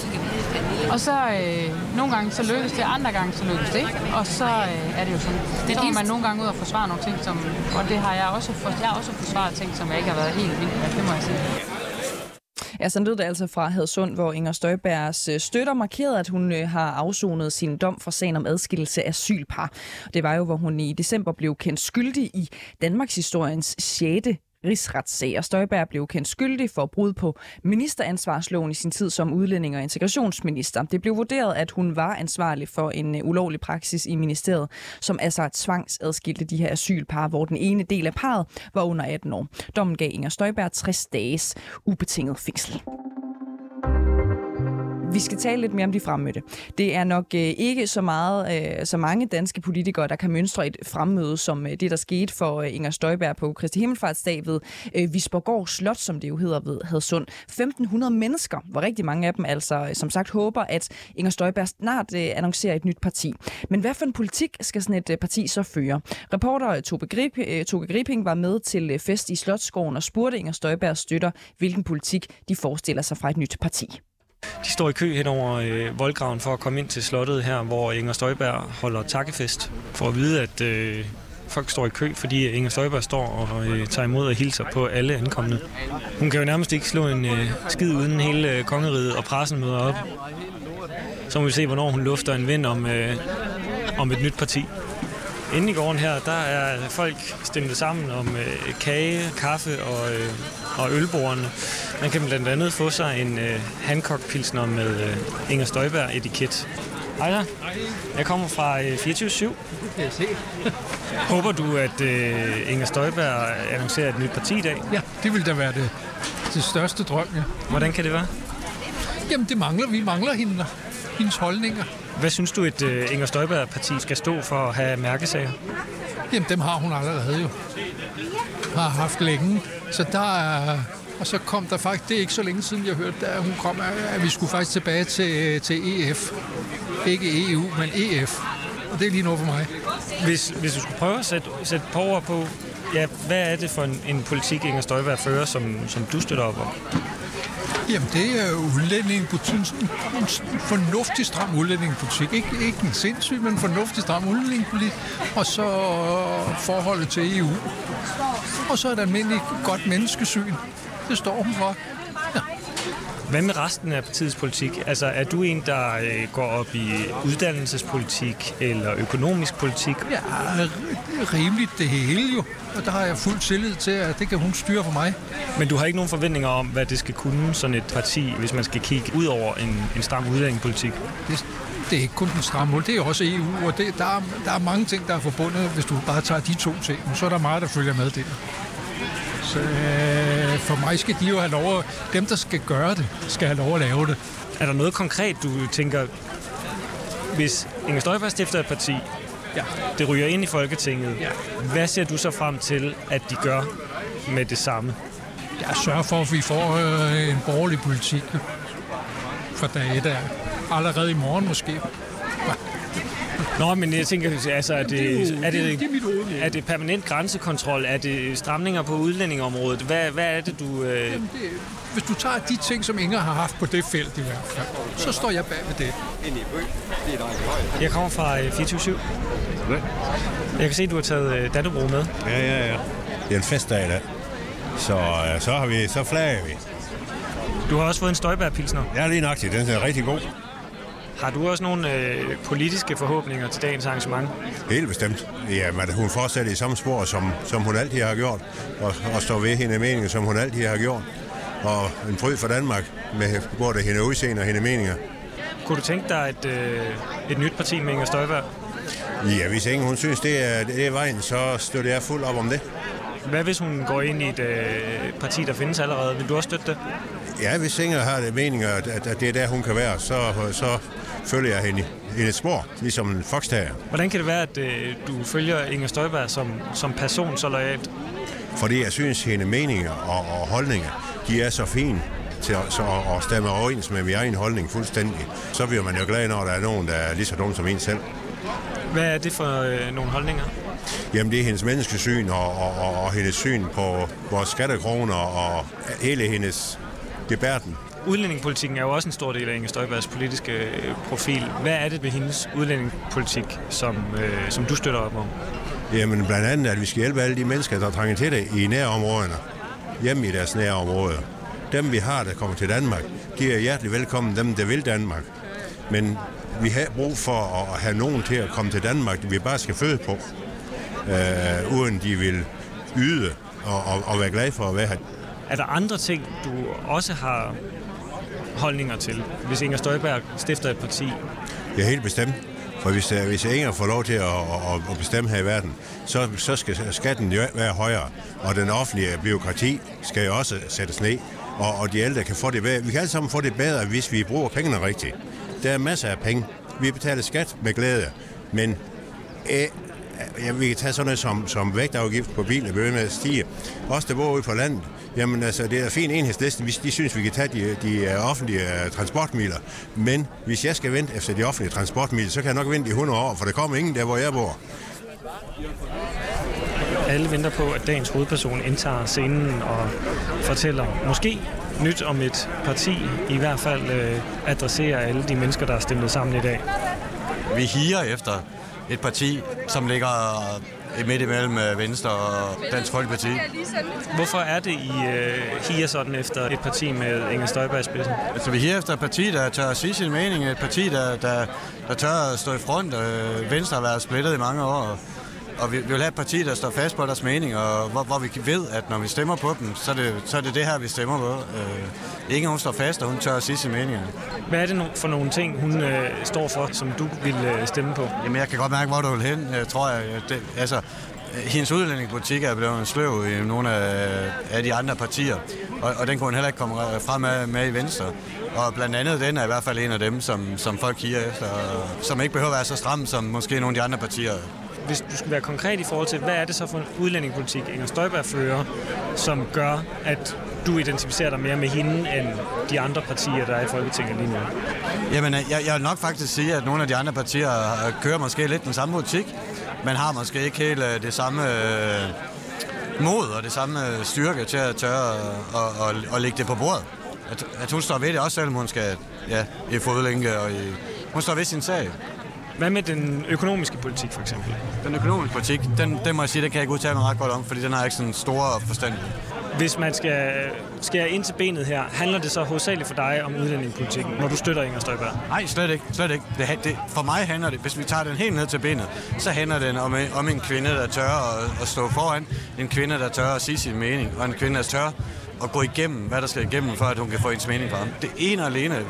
Og så øh, nogle gange så lykkes det, andre gange så lykkes det ikke. Og så øh, er det jo sådan. Det er man nogle gange ud og forsvare nogle ting, som, og det har jeg også, for, jeg har også forsvaret ting, som jeg ikke har været helt vild med, det må jeg sige. Ja, sådan lød det altså fra Hadsund, hvor Inger Støjbergs øh, støtter markerede, at hun øh, har afsonet sin dom for sagen om adskillelse af asylpar. Det var jo, hvor hun i december blev kendt skyldig i Danmarks historiens 6 rigsretssag, og Støjberg blev kendt skyldig for brud på ministeransvarsloven i sin tid som udlænding og integrationsminister. Det blev vurderet, at hun var ansvarlig for en øh, ulovlig praksis i ministeriet, som altså tvangsadskilte de her asylpar, hvor den ene del af parret var under 18 år. Dommen gav Inger Støjberg 60 dages ubetinget fængsel. Vi skal tale lidt mere om de fremmødte. Det er nok øh, ikke så meget øh, så mange danske politikere, der kan mønstre et fremmøde, som øh, det, der skete for øh, Inger Støjberg på Kristi Himmelfartsdag ved øh, Visborgård Slot, som det jo hedder ved Hadsund. 1.500 mennesker, hvor rigtig mange af dem altså, øh, som sagt, håber, at Inger Støjberg snart øh, annoncerer et nyt parti. Men hvad for en politik skal sådan et øh, parti så føre? Reporter øh, Tobe, Grip, øh, Tobe Griping var med til øh, fest i Slotskoven og spurgte Inger Støjbergs støtter, hvilken politik de forestiller sig fra et nyt parti. De står i kø hen over øh, voldgraven for at komme ind til slottet her, hvor Inger Støjberg holder takkefest. For at vide, at øh, folk står i kø, fordi Inger Støjberg står og øh, tager imod og hilser på alle ankommende. Hun kan jo nærmest ikke slå en øh, skid uden hele øh, kongeriget og pressen møder op. Så må vi se, hvornår hun lufter en vind om, øh, om et nyt parti. Inde i gården her, der er folk stemt sammen om øh, kage, kaffe og, øh, og ølbordene. Man kan blandt andet få sig en øh, Hancock-pilsner med øh, Inger Støjberg-etiket. Hej der. Jeg kommer fra øh, 24-7. Håber du, at øh, Inger Støjberg annoncerer et nyt parti i dag? Ja, det vil da være det, det største drøm, ja. Hvordan kan det være? Jamen, det mangler. Vi mangler hende, hendes holdninger. Hvad synes du, et øh, Inger Støjberg-parti skal stå for at have mærkesager? Jamen, dem har hun allerede jo. Har haft længe. Så der er... Og så kom der faktisk, det er ikke så længe siden, jeg hørte, da hun kom, at vi skulle faktisk tilbage til, til EF. Ikke EU, men EF. Og det er lige noget for mig. Hvis, hvis du skulle prøve at sætte, sætte på ord på, ja, hvad er det for en, en politik, Inger Støjberg fører, som, som du støtter op om? Jamen, det er udlændingepolitik. En fornuftig stram udlændingepolitik. Ikke, ikke en sindssyg, men en fornuftig stram udlændingepolitik. Og så forholdet til EU. Og så et almindeligt godt menneskesyn. Det står hun for. Hvad med resten af partiets politik? Altså, er du en, der øh, går op i uddannelsespolitik eller økonomisk politik? Ja, rimeligt det hele jo. Og der har jeg fuld tillid til, at det kan hun styre for mig. Men du har ikke nogen forventninger om, hvad det skal kunne, sådan et parti, hvis man skal kigge ud over en, en stram udlændingepolitik? Det, det er ikke kun den stramme det er også EU, og det, der, er, der er mange ting, der er forbundet, hvis du bare tager de to ting. Så er der meget, der følger med det. Så øh, for mig skal de jo have lov at, dem der skal gøre det, skal have lov at lave det. Er der noget konkret, du tænker, hvis Inger Støjberg stifter et parti, ja. det ryger ind i Folketinget, ja. hvad ser du så frem til, at de gør med det samme? Jeg sørger for, at vi får øh, en borgerlig politik for dag et af. Allerede i morgen måske. Nå, men jeg tænker, altså, er det, det, er det, det, det er mit hoved, er det permanent grænsekontrol? Er det stramninger på udlændingeområdet? Hvad, hvad er det, du... Øh... Jamen, det, hvis du tager de ting, som Inger har haft på det felt i hvert fald, så står jeg bag ved det. Jeg kommer fra 24 øh, Jeg kan se, at du har taget øh, Dannebro med. Ja, ja, ja. Det er en festdag i dag. Så, øh, så, har vi, så flager vi. Du har også fået en Støjbær-pilsner. Ja, lige nøjagtigt. Den er rigtig god. Har du også nogle øh, politiske forhåbninger til dagens arrangement? Helt bestemt. Jamen, hun fortsætter i samme spor, som, som hun altid har gjort, og, og står ved hende meninger, som hun altid har gjort. Og en fryd for Danmark med både hende udseende og hende meninger. Kunne du tænke dig et, øh, et nyt parti med Inger Støjberg? Ja, hvis ingen hun synes, det er, det er vejen, så støtter jeg fuld op om det. Hvad hvis hun går ind i et øh, parti, der findes allerede? Vil du også støtte det? Ja, hvis Inger har det meninger, at, at det er der, hun kan være, så, så følger jeg hende i et spor, ligesom en fokstager. Hvordan kan det være, at øh, du følger Inger Støjberg som, som person så lojalt? Fordi jeg synes, hendes meninger og, og holdninger, de er så fine til at, så, at stemme overens med min egen holdning fuldstændig. Så bliver man jo glad, når der er nogen, der er lige så dumme som en selv. Hvad er det for øh, nogle holdninger? Jamen, det er hendes menneskesyn og, og, og, og hendes syn på vores skattekroner og hele hendes gebærden. Udlændingepolitikken er jo også en stor del af Inger Støjbergs politiske profil. Hvad er det ved hendes udlændingepolitik, som, øh, som du støtter op om? Jamen blandt andet, at vi skal hjælpe alle de mennesker, der trænger til det i nærområderne. Hjemme i deres nærområder. Dem vi har, der kommer til Danmark, de er hjertelig velkommen, dem der vil Danmark. Men vi har brug for at have nogen til at komme til Danmark, vi bare skal føde på. Øh, uden de vil yde og, og, og være glade for at være her. Er der andre ting, du også har holdninger til, hvis Inger Støjberg stifter et parti? Ja, helt bestemt. For hvis, øh, hvis Inger får lov til at, at, at bestemme her i verden, så, så skal skatten jo være højere. Og den offentlige byråkrati skal jo også sættes ned. Og, og de ældre kan få det bedre. Vi kan alle sammen få det bedre, hvis vi bruger pengene rigtigt. Der er masser af penge. Vi betaler skat med glæde. Men øh, ja, vi kan tage sådan noget som, som vægtafgift på biler, bliver ved med at stige. Også der bor ude på landet, jamen altså, det er fin enhedslisten. De synes, vi kan tage de, de øh, offentlige uh, transportmidler. Men hvis jeg skal vente efter de offentlige transportmidler, så kan jeg nok vente i 100 år, for der kommer ingen der, hvor jeg bor. Alle venter på, at dagens hovedperson indtager scenen og fortæller måske nyt om et parti, i hvert fald øh, adresserer alle de mennesker, der er stemt sammen i dag. Vi higer efter et parti, som ligger midt imellem øh, Venstre og Dansk Folkeparti. Hvorfor er det, I øh, higer sådan efter et parti med Inger Støjberg i spidsen? Altså, vi higer efter et parti, der tør at sige sin mening. Et parti, der, der, der tør at stå i front. Øh, Venstre har været splittet i mange år. Og vi, vi vil have et parti, der står fast på deres mening, og hvor, hvor vi ved, at når vi stemmer på dem, så er det så er det, det her, vi stemmer på. Øh, ingen hun står fast, og hun tør at sige sin mening. Hvad er det for nogle ting, hun øh, står for, som du vil øh, stemme på? Jamen, jeg kan godt mærke, hvor du vil hen. Jeg tror, jeg, det, altså, hendes udlændingepolitik er blevet sløv i nogle af, af de andre partier, og, og den kunne hun heller ikke komme frem med, i Venstre. Og blandt andet den er i hvert fald en af dem, som, som folk kigger efter, som ikke behøver at være så stram, som måske nogle af de andre partier hvis du skal være konkret i forhold til, hvad er det så for en udlændingepolitik, Inger Støjberg fører, som gør, at du identificerer dig mere med hende, end de andre partier, der er i Folketinget lige nu? Jamen, jeg, jeg vil nok faktisk sige, at nogle af de andre partier øh, kører måske lidt den samme politik, men har måske ikke helt øh, det samme øh, mod og det samme styrke til at tørre og, og, og lægge det på bordet. At, at hun står ved det også, selvom hun skal ja, i fodlænke og i, hun står ved sin sag. Hvad med den økonomiske politik, for eksempel? Den økonomiske politik, den, den må jeg sige, den kan jeg ikke udtale mig ret godt om, fordi den har ikke sådan store forstand Hvis man skal skære ind til benet her, handler det så hovedsageligt for dig om udlændingepolitikken, når du støtter Inger Støjberg? Nej, slet ikke. Slet ikke. Det, det, for mig handler det, hvis vi tager den helt ned til benet, så handler det om, om en kvinde, der tør at, at stå foran, en kvinde, der tør at sige sin mening, og en kvinde, der tør at gå igennem, hvad der skal igennem, før at hun kan få ens mening frem. Det ene og alene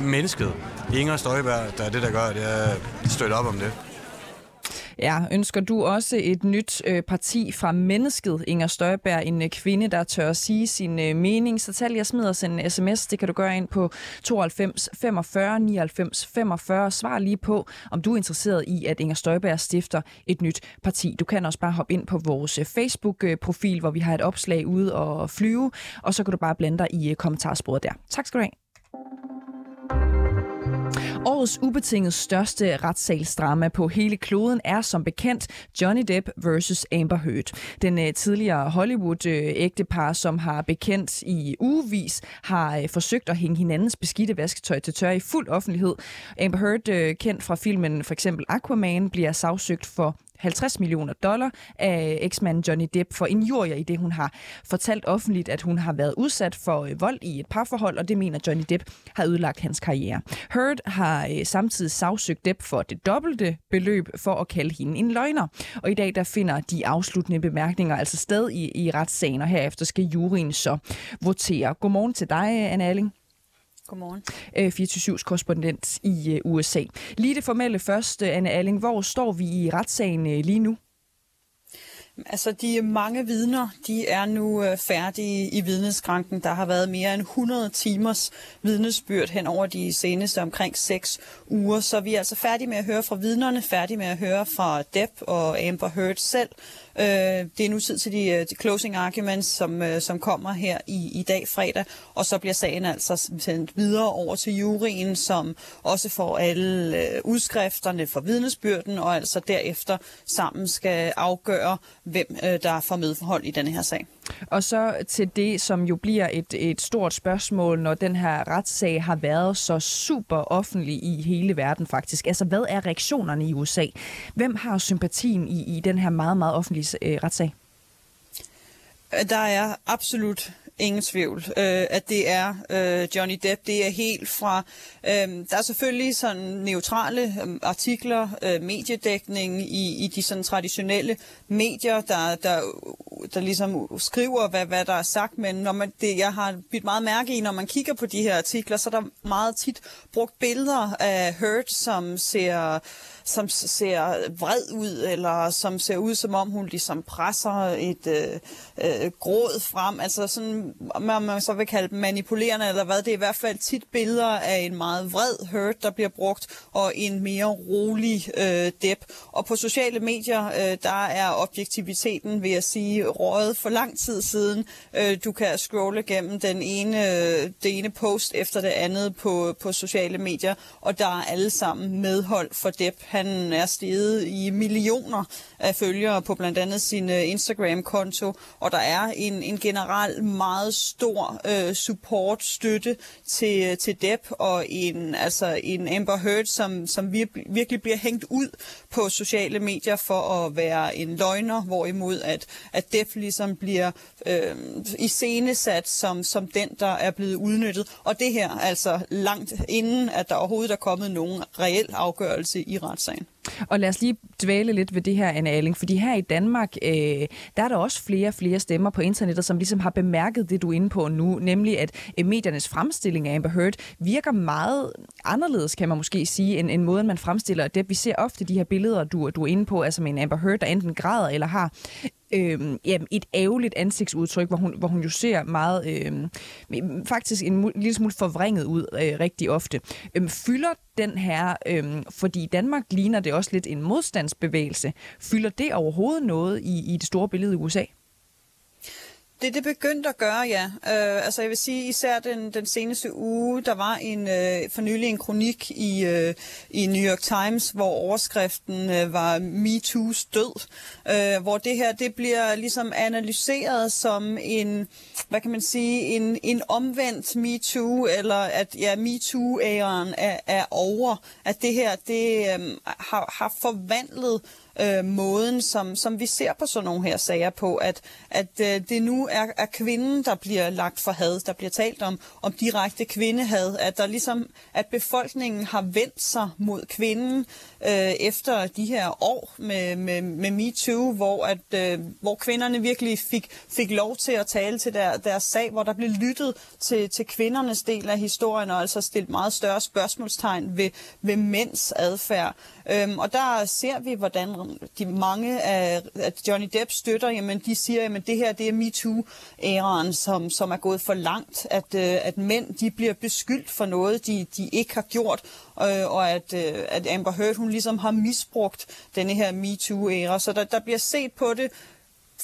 mennesket, Inger Støjberg, der er det, der gør, at jeg støtter op om det. Ja, ønsker du også et nyt øh, parti fra mennesket, Inger Støjberg, en øh, kvinde, der tør at sige sin øh, mening, så tal jeg smider os en sms. Det kan du gøre ind på 92 45 99 45. Svar lige på, om du er interesseret i, at Inger Støjberg stifter et nyt parti. Du kan også bare hoppe ind på vores øh, Facebook-profil, hvor vi har et opslag ude og flyve, og så kan du bare blande dig i øh, kommentarsporet der. Tak skal du have. Årets ubetinget største retssalsdrama på hele kloden er som bekendt Johnny Depp vs. Amber Heard. Den øh, tidligere Hollywood-ægtepar, som har bekendt i ugevis, har øh, forsøgt at hænge hinandens beskidte vasketøj til tør i fuld offentlighed. Amber Heard, øh, kendt fra filmen for eksempel Aquaman, bliver sagsøgt for 50 millioner dollar af eksmanden Johnny Depp for injurier i det, hun har fortalt offentligt, at hun har været udsat for øh, vold i et parforhold, og det mener Johnny Depp har ødelagt hans karriere. Heard har øh, samtidig sagsøgt Depp for det dobbelte beløb for at kalde hende en løgner. Og i dag der finder de afsluttende bemærkninger altså sted i, i retssagen, og herefter skal juryen så votere. Godmorgen til dig, Anne Alling. Godmorgen. 24-7's øh, korrespondent i øh, USA. Lige det formelle først, øh, Anne Alling. Hvor står vi i retssagen lige nu? Altså, de mange vidner, de er nu færdige i vidneskranken. Der har været mere end 100 timers vidnesbyrd hen over de seneste omkring 6 uger. Så vi er altså færdige med at høre fra vidnerne, færdige med at høre fra Depp og Amber Heard selv, Øh, det er nu tid til de, øh, de closing arguments, som, øh, som kommer her i, i dag fredag, og så bliver sagen altså sendt videre over til juryen, som også får alle øh, udskrifterne for vidnesbyrden, og altså derefter sammen skal afgøre, hvem øh, der får medforhold i denne her sag. Og så til det, som jo bliver et, et stort spørgsmål, når den her retssag har været så super offentlig i hele verden faktisk. Altså, hvad er reaktionerne i USA? Hvem har sympatien i, i den her meget, meget offentlige øh, retssag? Øh, der er absolut ingen tvivl, øh, at det er øh, Johnny Depp. Det er helt fra... Øh, der er selvfølgelig sådan neutrale øh, artikler, øh, mediedækning i, i de sådan traditionelle medier, der, der, der ligesom skriver, hvad, hvad der er sagt, men når man, det, jeg har bidt meget mærke i, når man kigger på de her artikler, så er der meget tit brugt billeder af Hurt, som ser som ser vred ud, eller som ser ud, som om hun ligesom presser et øh, øh, gråd frem. Altså sådan, om man så vil kalde dem manipulerende, eller hvad. Det er i hvert fald tit billeder af en meget vred hurt, der bliver brugt, og en mere rolig øh, dep. Og på sociale medier, øh, der er objektiviteten, vil jeg sige, røget for lang tid siden. Øh, du kan scrolle gennem den ene, det ene post efter det andet på, på sociale medier, og der er alle sammen medhold for dep han er steget i millioner af følgere på blandt andet sin øh, Instagram-konto, og der er en, en generelt meget stor øh, support-støtte til, øh, til Depp, og en, altså en Amber Heard, som, som vir, virkelig bliver hængt ud på sociale medier for at være en løgner, hvorimod at, at Depp ligesom bliver øh, iscenesat som, som den, der er blevet udnyttet. Og det her altså langt inden, at der overhovedet er kommet nogen reel afgørelse i retssagen. Og lad os lige dvæle lidt ved det her, Anne Alling, fordi her i Danmark, øh, der er der også flere og flere stemmer på internettet, som ligesom har bemærket det, du er inde på nu, nemlig at øh, mediernes fremstilling af Amber Heard virker meget anderledes, kan man måske sige, end, end måden, man fremstiller det. Vi ser ofte de her billeder, du, du er inde på, altså med en Amber Heard, der enten græder eller har øh, jamen, et ærgerligt ansigtsudtryk, hvor hun, hvor hun jo ser meget, øh, faktisk en lille smule forvrænget ud øh, rigtig ofte. Øh, fylder den her, øh, fordi i Danmark ligner det også lidt en modstandsbevægelse, fylder det overhovedet noget i, i det store billede i USA? Det det begyndte at gøre, ja. Øh, altså jeg vil sige, især den, den seneste uge, der var en øh, for nylig en kronik i, øh, i New York Times, hvor overskriften øh, var MeToo's død, øh, hvor det her det bliver ligesom analyseret som en, hvad kan man sige, en, en omvendt MeToo, eller at ja, MeToo-æren er, er over, at det her det øh, har, har forvandlet øh, måden, som, som vi ser på sådan nogle her sager på, at, at øh, det nu er, er kvinden, der bliver lagt for had, der bliver talt om, om direkte kvindehad, at der ligesom, at befolkningen har vendt sig mod kvinden øh, efter de her år med, med, med MeToo, hvor, at, øh, hvor kvinderne virkelig fik, fik lov til at tale til der, deres sag, hvor der blev lyttet til, til kvindernes del af historien, og altså stillet meget større spørgsmålstegn ved, ved mænds adfærd. Øhm, og der ser vi, hvordan de mange af at Johnny Depp støtter, jamen de siger, at det her det er MeToo-æraen, som, som er gået for langt, at, øh, at mænd de bliver beskyldt for noget, de, de ikke har gjort, øh, og at, øh, at Amber Heard hun ligesom har misbrugt denne her MeToo-æra. Så der, der bliver set på det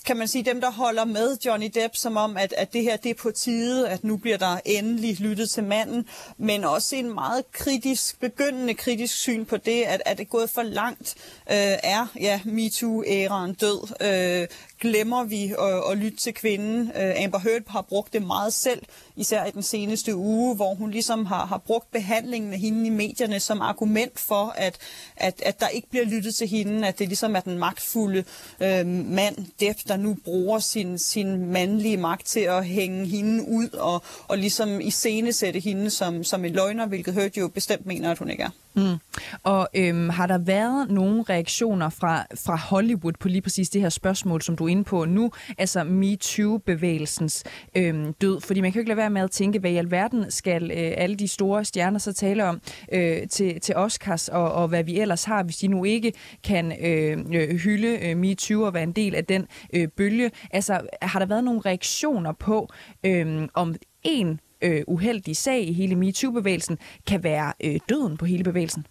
kan man sige, dem, der holder med Johnny Depp, som om, at, at det her det er på tide, at nu bliver der endelig lyttet til manden, men også en meget kritisk, begyndende kritisk syn på det, at, at det er gået for langt, øh, er ja, MeToo-æraen død. Øh, glemmer vi at, at lytte til kvinden. Øh, Amber Heard har brugt det meget selv, især i den seneste uge, hvor hun ligesom har, har brugt behandlingen af hende i medierne som argument for, at, at, at der ikke bliver lyttet til hende, at det ligesom er den magtfulde øh, mand, Depp, der nu bruger sin, sin mandlige magt til at hænge hende ud og, og ligesom iscenesætte hende som, som en løgner, hvilket Heard jo bestemt mener, at hun ikke er. Mm. Og øhm, har der været nogle reaktioner fra, fra Hollywood på lige præcis det her spørgsmål, som du er inde på nu, altså MeToo-bevægelsens øhm, død? Fordi man kan jo ikke lade være med at tænke, hvad i alverden skal øh, alle de store stjerner så tale om øh, til, til Oscars, og, og hvad vi ellers har, hvis de nu ikke kan øh, øh hylde øh, MeToo og være en del af den øh, bølge. Altså, har der været nogle reaktioner på, øh, om en øh, uheldig sag i hele MeToo-bevægelsen kan være øh, døden på hele bevægelsen?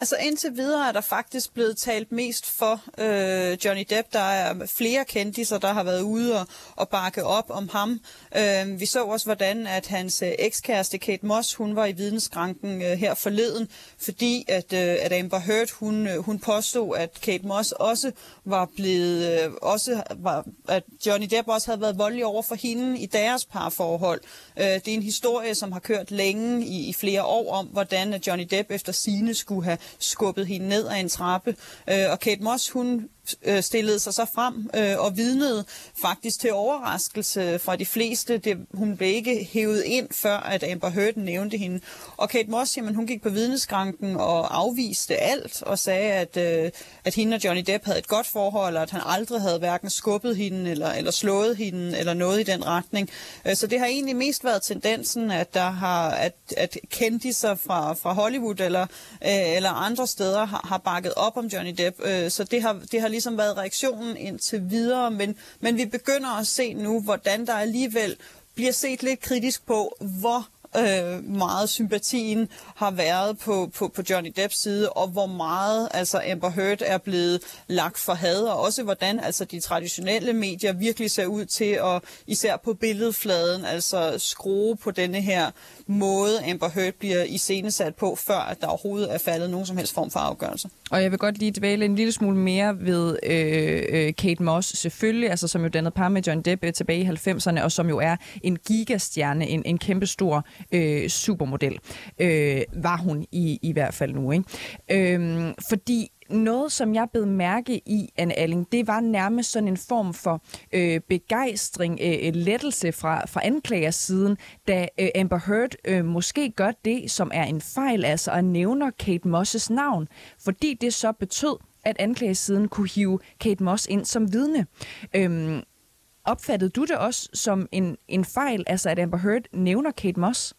Altså indtil videre er der faktisk blevet talt mest for øh, Johnny Depp. Der er flere kendiser, der har været ude og, og bakke op om ham. Øh, vi så også, hvordan at hans øh, ekskæreste Kate Moss, hun var i vidensskranken øh, her forleden, fordi at, øh, at Amber Heard, hun, øh, hun påstod, at Kate Moss også var blevet, øh, også var, at Johnny Depp også havde været voldelig over for hende i deres parforhold. Øh, det er en historie, som har kørt længe i, i flere år om, hvordan Johnny Depp efter sine skulle have skubbet hende ned ad en trappe. Øh, og Kate Moss, hun øh, stillede sig så frem øh, og vidnede faktisk til overraskelse fra de fleste. Det, hun blev ikke hævet ind, før at Amber Heard nævnte hende. Og Kate Moss, jamen, hun gik på vidneskranken og afviste alt og sagde, at, øh, at hende og Johnny Depp havde et godt forhold, og at han aldrig havde hverken skubbet hende eller, eller slået hende eller noget i den retning. Øh, så det har egentlig mest været tendensen, at der har at, at kendiser fra, fra Hollywood eller, øh, eller andre steder har, har bakket op om Johnny Depp. Øh, så det har, det har ligesom været reaktionen indtil videre, men, men vi begynder at se nu, hvordan der alligevel bliver set lidt kritisk på, hvor øh, meget sympatien har været på, på, på Johnny Depps side, og hvor meget altså Amber Heard er blevet lagt for had, og også hvordan altså de traditionelle medier virkelig ser ud til at, især på billedfladen, altså skrue på denne her måde, Amber Heard bliver iscenesat på, før at der overhovedet er faldet nogen som helst form for afgørelse. Og jeg vil godt lige dvæle en lille smule mere ved øh, øh Kate Moss, selvfølgelig, altså som jo dannede par med John Depp øh, tilbage i 90'erne, og som jo er en gigastjerne, en, en kæmpestor øh, supermodel, øh, var hun i, i hvert fald nu. Ikke? Øh, fordi noget, som jeg blev mærke i, Anne Alling, det var nærmest sådan en form for øh, begejstring, øh, øh, lettelse fra, fra anklagersiden, da øh, Amber Heard øh, måske gør det, som er en fejl, altså at nævner Kate Mosses navn, fordi det så betød, at anklagesiden kunne hive Kate Moss ind som vidne. Øhm, opfattede du det også som en, en fejl, altså at Amber Heard nævner Kate Moss?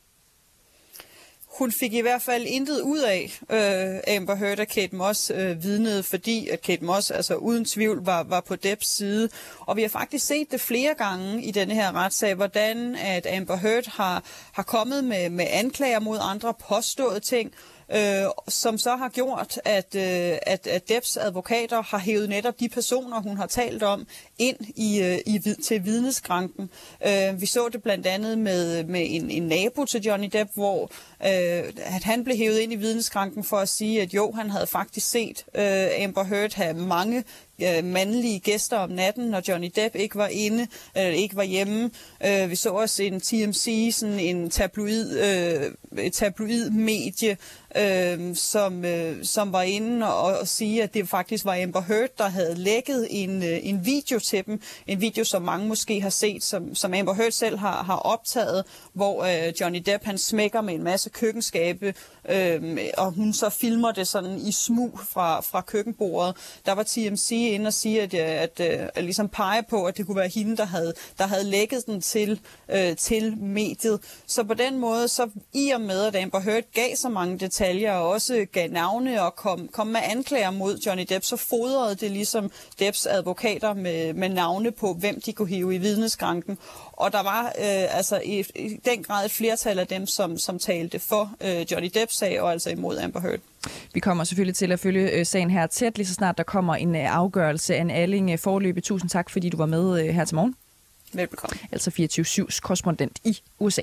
Hun fik i hvert fald intet ud af øh, Amber Heard og Kate Moss øh, vidnede, fordi at Kate Moss altså uden tvivl var, var på Depps side. Og vi har faktisk set det flere gange i denne her retssag, hvordan at Amber Heard har, har kommet med, med anklager mod andre påståede ting, øh, som så har gjort, at, øh, at, at Debs advokater har hævet netop de personer, hun har talt om, ind i, øh, i til vidneskranken. Øh, vi så det blandt andet med, med en, en nabo til Johnny Depp, hvor øh, at han blev hævet ind i vidneskranken for at sige, at jo, han havde faktisk set øh, Amber Heard have mange øh, mandlige gæster om natten, når Johnny Depp ikke var inde, eller ikke var hjemme. Øh, vi så også en TMC, sådan en tabloid, øh, et tabloid medie, øh, som, øh, som var inde og, og sige, at det faktisk var Amber Heard, der havde lækket en, øh, en video til dem. En video, som mange måske har set, som, som Amber Heard selv har, har optaget, hvor øh, Johnny Depp han smækker med en masse køkkenskabe, øh, og hun så filmer det sådan i smug fra, fra køkkenbordet. Der var TMC inde og sige, at, øh, at, at, at ligesom pege på, at det kunne være hende, der havde, der havde lækket den til, øh, til mediet. Så på den måde, så i og med, at Amber Heard gav så mange detaljer, og også gav navne og kom, kom med anklager mod Johnny Depp, så fodrede det ligesom Depps advokater med, med navne på, hvem de kunne hive i vidneskranken. Og der var øh, altså i, i den grad et flertal af dem, som, som talte for øh, Johnny Depps sag, og altså imod Amber Heard. Vi kommer selvfølgelig til at følge øh, sagen her tæt, lige så snart der kommer en øh, afgørelse af en Alling øh, forløbe. Tusind tak, fordi du var med her til morgen. Velbekomme. Altså 24-7's korrespondent i USA.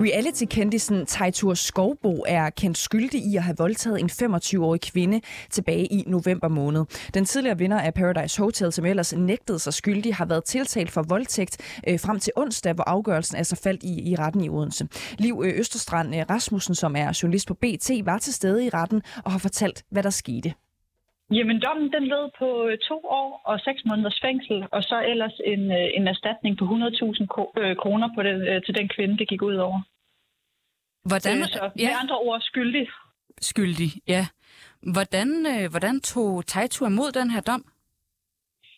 Reality-kendisen Tejtur Skovbo er kendt skyldig i at have voldtaget en 25-årig kvinde tilbage i november måned. Den tidligere vinder af Paradise Hotel, som ellers nægtede sig skyldig, har været tiltalt for voldtægt øh, frem til onsdag, hvor afgørelsen altså faldt i, i retten i Odense. Liv øh, Østerstrand øh, Rasmussen, som er journalist på BT, var til stede i retten og har fortalt, hvad der skete. Jamen, dommen den lød på øh, to år og seks måneders fængsel, og så ellers en, øh, en erstatning på 100.000 øh, kroner på det, til den kvinde, det gik ud over. Hvordan, øh, så med ja. andre ord skyldig. Skyldig, ja. Hvordan, øh, hvordan tog Tejtur imod den her dom?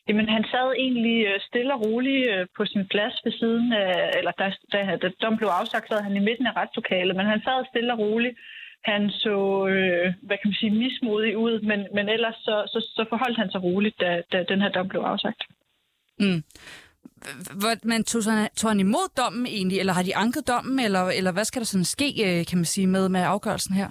Jamen, han sad egentlig stille og roligt på sin plads ved siden af, eller da, da, da dom blev afsagt, sad han i midten af retslokalet, men han sad stille og roligt han så, øh, hvad kan man sige, mismodig ud, men, men ellers så, så, så forholdt han sig roligt, da, da den her dom blev afsagt. Mm. Men tog, han, tog han imod dommen egentlig, eller har de anket dommen, eller, eller hvad skal der sådan ske, øh, kan man sige, med, med afgørelsen her?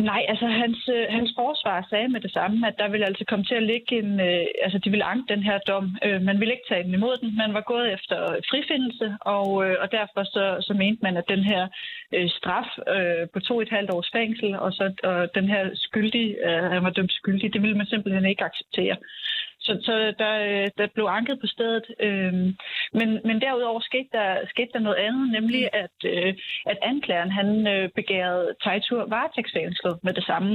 Nej, altså hans, øh, hans forsvar sagde med det samme, at der ville altså komme til at ligge en, øh, altså de ville anke den her dom. Øh, man ville ikke tage den imod den, man var gået efter frifindelse, og, øh, og derfor så, så mente man, at den her øh, straf øh, på to et halvt års fængsel, og så og den her skyldig, øh, han var dømt skyldig, det ville man simpelthen ikke acceptere. Så, så der, der blev anket på stedet. Øhm, men, men derudover skete der, skete der noget andet, nemlig mm. at, øh, at anklageren han øh, begærede Tejtur varetægtsfængslet med det samme.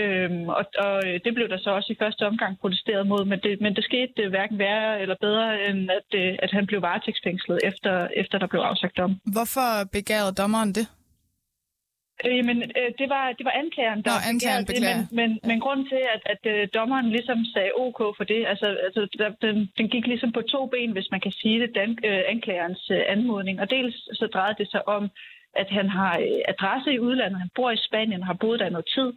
Øhm, og, og det blev der så også i første omgang protesteret mod, men det, men det skete øh, hverken værre eller bedre, end at, øh, at han blev varetægtsfængslet, efter, efter der blev afsagt om. Hvorfor begærede dommeren det? Øh, men øh, det, var, det var anklageren, der Nå, anklageren det, men, men, men grunden til, at, at øh, dommeren ligesom sagde OK for det, altså, altså der, den, den gik ligesom på to ben, hvis man kan sige det, den, øh, anklagerens øh, anmodning. Og dels så drejede det sig om, at han har øh, adresse i udlandet, han bor i Spanien og har boet der noget tid,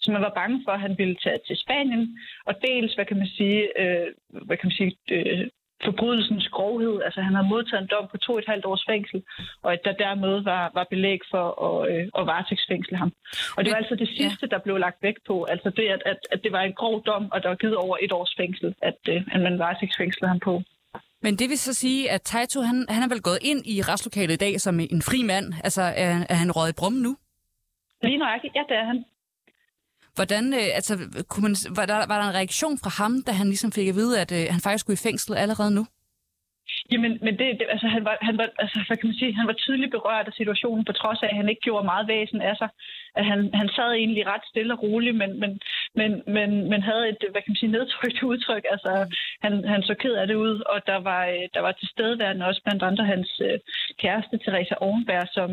så man var bange for, at han ville tage til Spanien. Og dels, hvad kan man sige, øh, hvad kan man sige øh, forbrydelsens grovhed. Altså han har modtaget en dom på to et halvt års fængsel, og at der dermed var, var belæg for at, øh, at varetægtsfængsle ham. Og det var altså det sidste, der blev lagt vægt på. Altså det, at, at, at det var en grov dom, og der var givet over et års fængsel, at, øh, at man varetægtsfængslede ham på. Men det vil så sige, at Taito, han, han er vel gået ind i retslokalet i dag som en fri mand. Altså, er, er han røget i brummen nu? Lige nøjagtigt, ja, det er han. Hvordan, øh, altså, kunne man, var, der, var der en reaktion fra ham, da han ligesom fik at vide, at øh, han faktisk skulle i fængsel allerede nu? Jamen, men det, det, altså, han var, han var, altså, hvad kan man sige, han var tydeligt berørt af situationen, på trods af, at han ikke gjorde meget væsen af sig. At han, han sad egentlig ret stille og roligt, men, men, men, men, men havde et, hvad kan man sige, nedtrykt udtryk. Altså, han, han så ked af det ud, og der var, øh, der var tilstedeværende også blandt andre hans øh, kæreste, Teresa Ovenberg, som,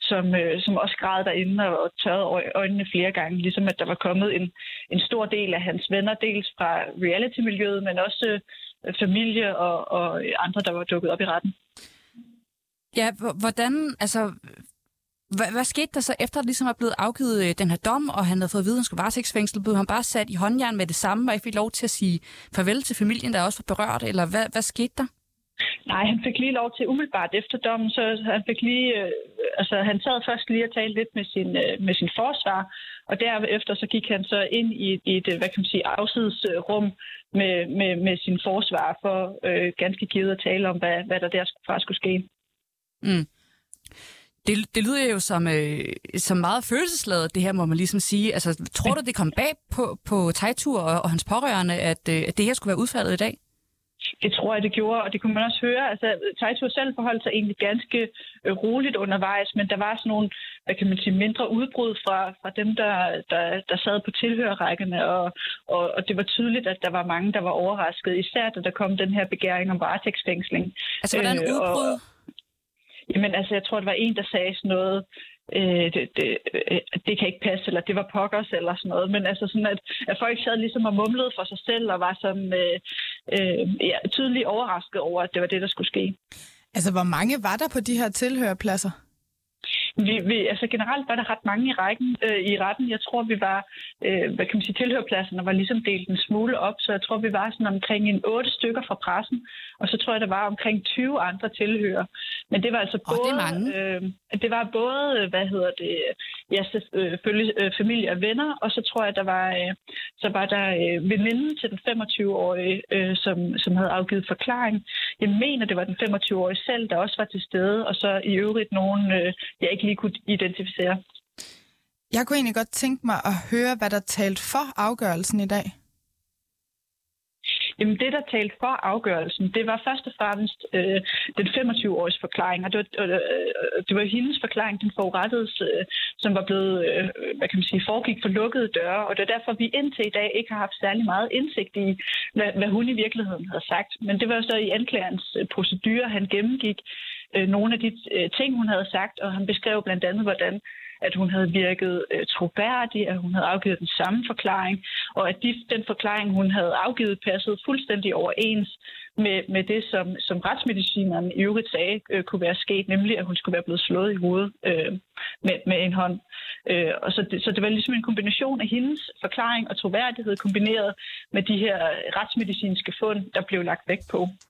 som, øh, som også græd derinde og, og tørrede øjnene flere gange, ligesom at der var kommet en, en stor del af hans venner, dels fra reality-miljøet, men også øh, familie og, og andre, der var dukket op i retten. Ja, hvordan, altså, hvad, hvad skete der så efter, at ligesom er blevet afgivet øh, den her dom, og han havde fået at vide, at han skulle varetægtsfængsel? Blev han bare sat i håndjern med det samme, og ikke fik lov til at sige farvel til familien, der også var berørt, eller hvad, hvad skete der? Nej, han fik lige lov til umiddelbart efter dommen, så han fik lige, øh, altså han sad først lige og talte lidt med sin, øh, med sin forsvar, og derefter så gik han så ind i, i et, hvad kan man sige, afsidesrum med, med, med sin forsvar for øh, ganske givet at tale om, hvad, hvad der der faktisk skulle ske. Mm. Det, det lyder jo som, øh, som meget følelsesladet, det her må man ligesom sige. Altså, tror du, det kom bag på, på Tejtur og, og hans pårørende, at, øh, at det her skulle være udfaldet i dag? Det tror jeg, det gjorde, og det kunne man også høre. Altså, Taito selv forholdt sig egentlig ganske øh, roligt undervejs, men der var sådan nogle, hvad kan man sige, mindre udbrud fra, fra dem, der, der, der sad på tilhørrækkerne, og, og, og det var tydeligt, at der var mange, der var overrasket, især da der kom den her begæring om varetægtsfængsling. Altså, hvordan udbrud? Øh, og, Jamen, altså, jeg tror, det var en, der sagde sådan noget, øh, det, det, øh, det kan ikke passe, eller det var pokkers, eller sådan noget. Men altså sådan, at, at folk sad ligesom og mumlede for sig selv, og var sådan øh, øh, ja, tydeligt overrasket over, at det var det, der skulle ske. Altså, hvor mange var der på de her tilhørpladser? Vi, vi, altså generelt var der ret mange i, rækken, øh, i retten. Jeg tror, vi var, øh, hvad kan man sige, tilhørpladserne var ligesom delt en smule op, så jeg tror, vi var sådan omkring en otte stykker fra pressen, og så tror jeg, der var omkring 20 andre tilhører. Men det var altså oh, både, det, er mange. øh, det var både, hvad hedder det, ja, selvfølgelig øh, familie og venner, og så tror jeg, der var, øh, så var der øh, veninden til den 25-årige, øh, som, som havde afgivet forklaring. Jeg mener, det var den 25-årige selv, der også var til stede, og så i øvrigt nogen, øh, jeg ikke lige kunne identificere. Jeg kunne egentlig godt tænke mig at høre, hvad der talt for afgørelsen i dag. Jamen det, der talte for afgørelsen, det var først og fremmest øh, den 25-års forklaring, og det var, øh, det var hendes forklaring, den forurettedes, øh, som var blevet, øh, hvad kan man sige, foregik for lukkede døre, og det er derfor, vi indtil i dag ikke har haft særlig meget indsigt i, hvad, hvad hun i virkeligheden havde sagt. Men det var så i anklagerens øh, procedure, han gennemgik øh, nogle af de øh, ting, hun havde sagt, og han beskrev blandt andet, hvordan at hun havde virket øh, troværdig, at hun havde afgivet den samme forklaring, og at de, den forklaring, hun havde afgivet, passede fuldstændig overens med, med det, som, som retsmedicineren i øvrigt sagde øh, kunne være sket, nemlig at hun skulle være blevet slået i hovedet øh, med, med en hånd. Øh, og så, det, så det var ligesom en kombination af hendes forklaring og troværdighed kombineret med de her retsmedicinske fund, der blev lagt vægt på.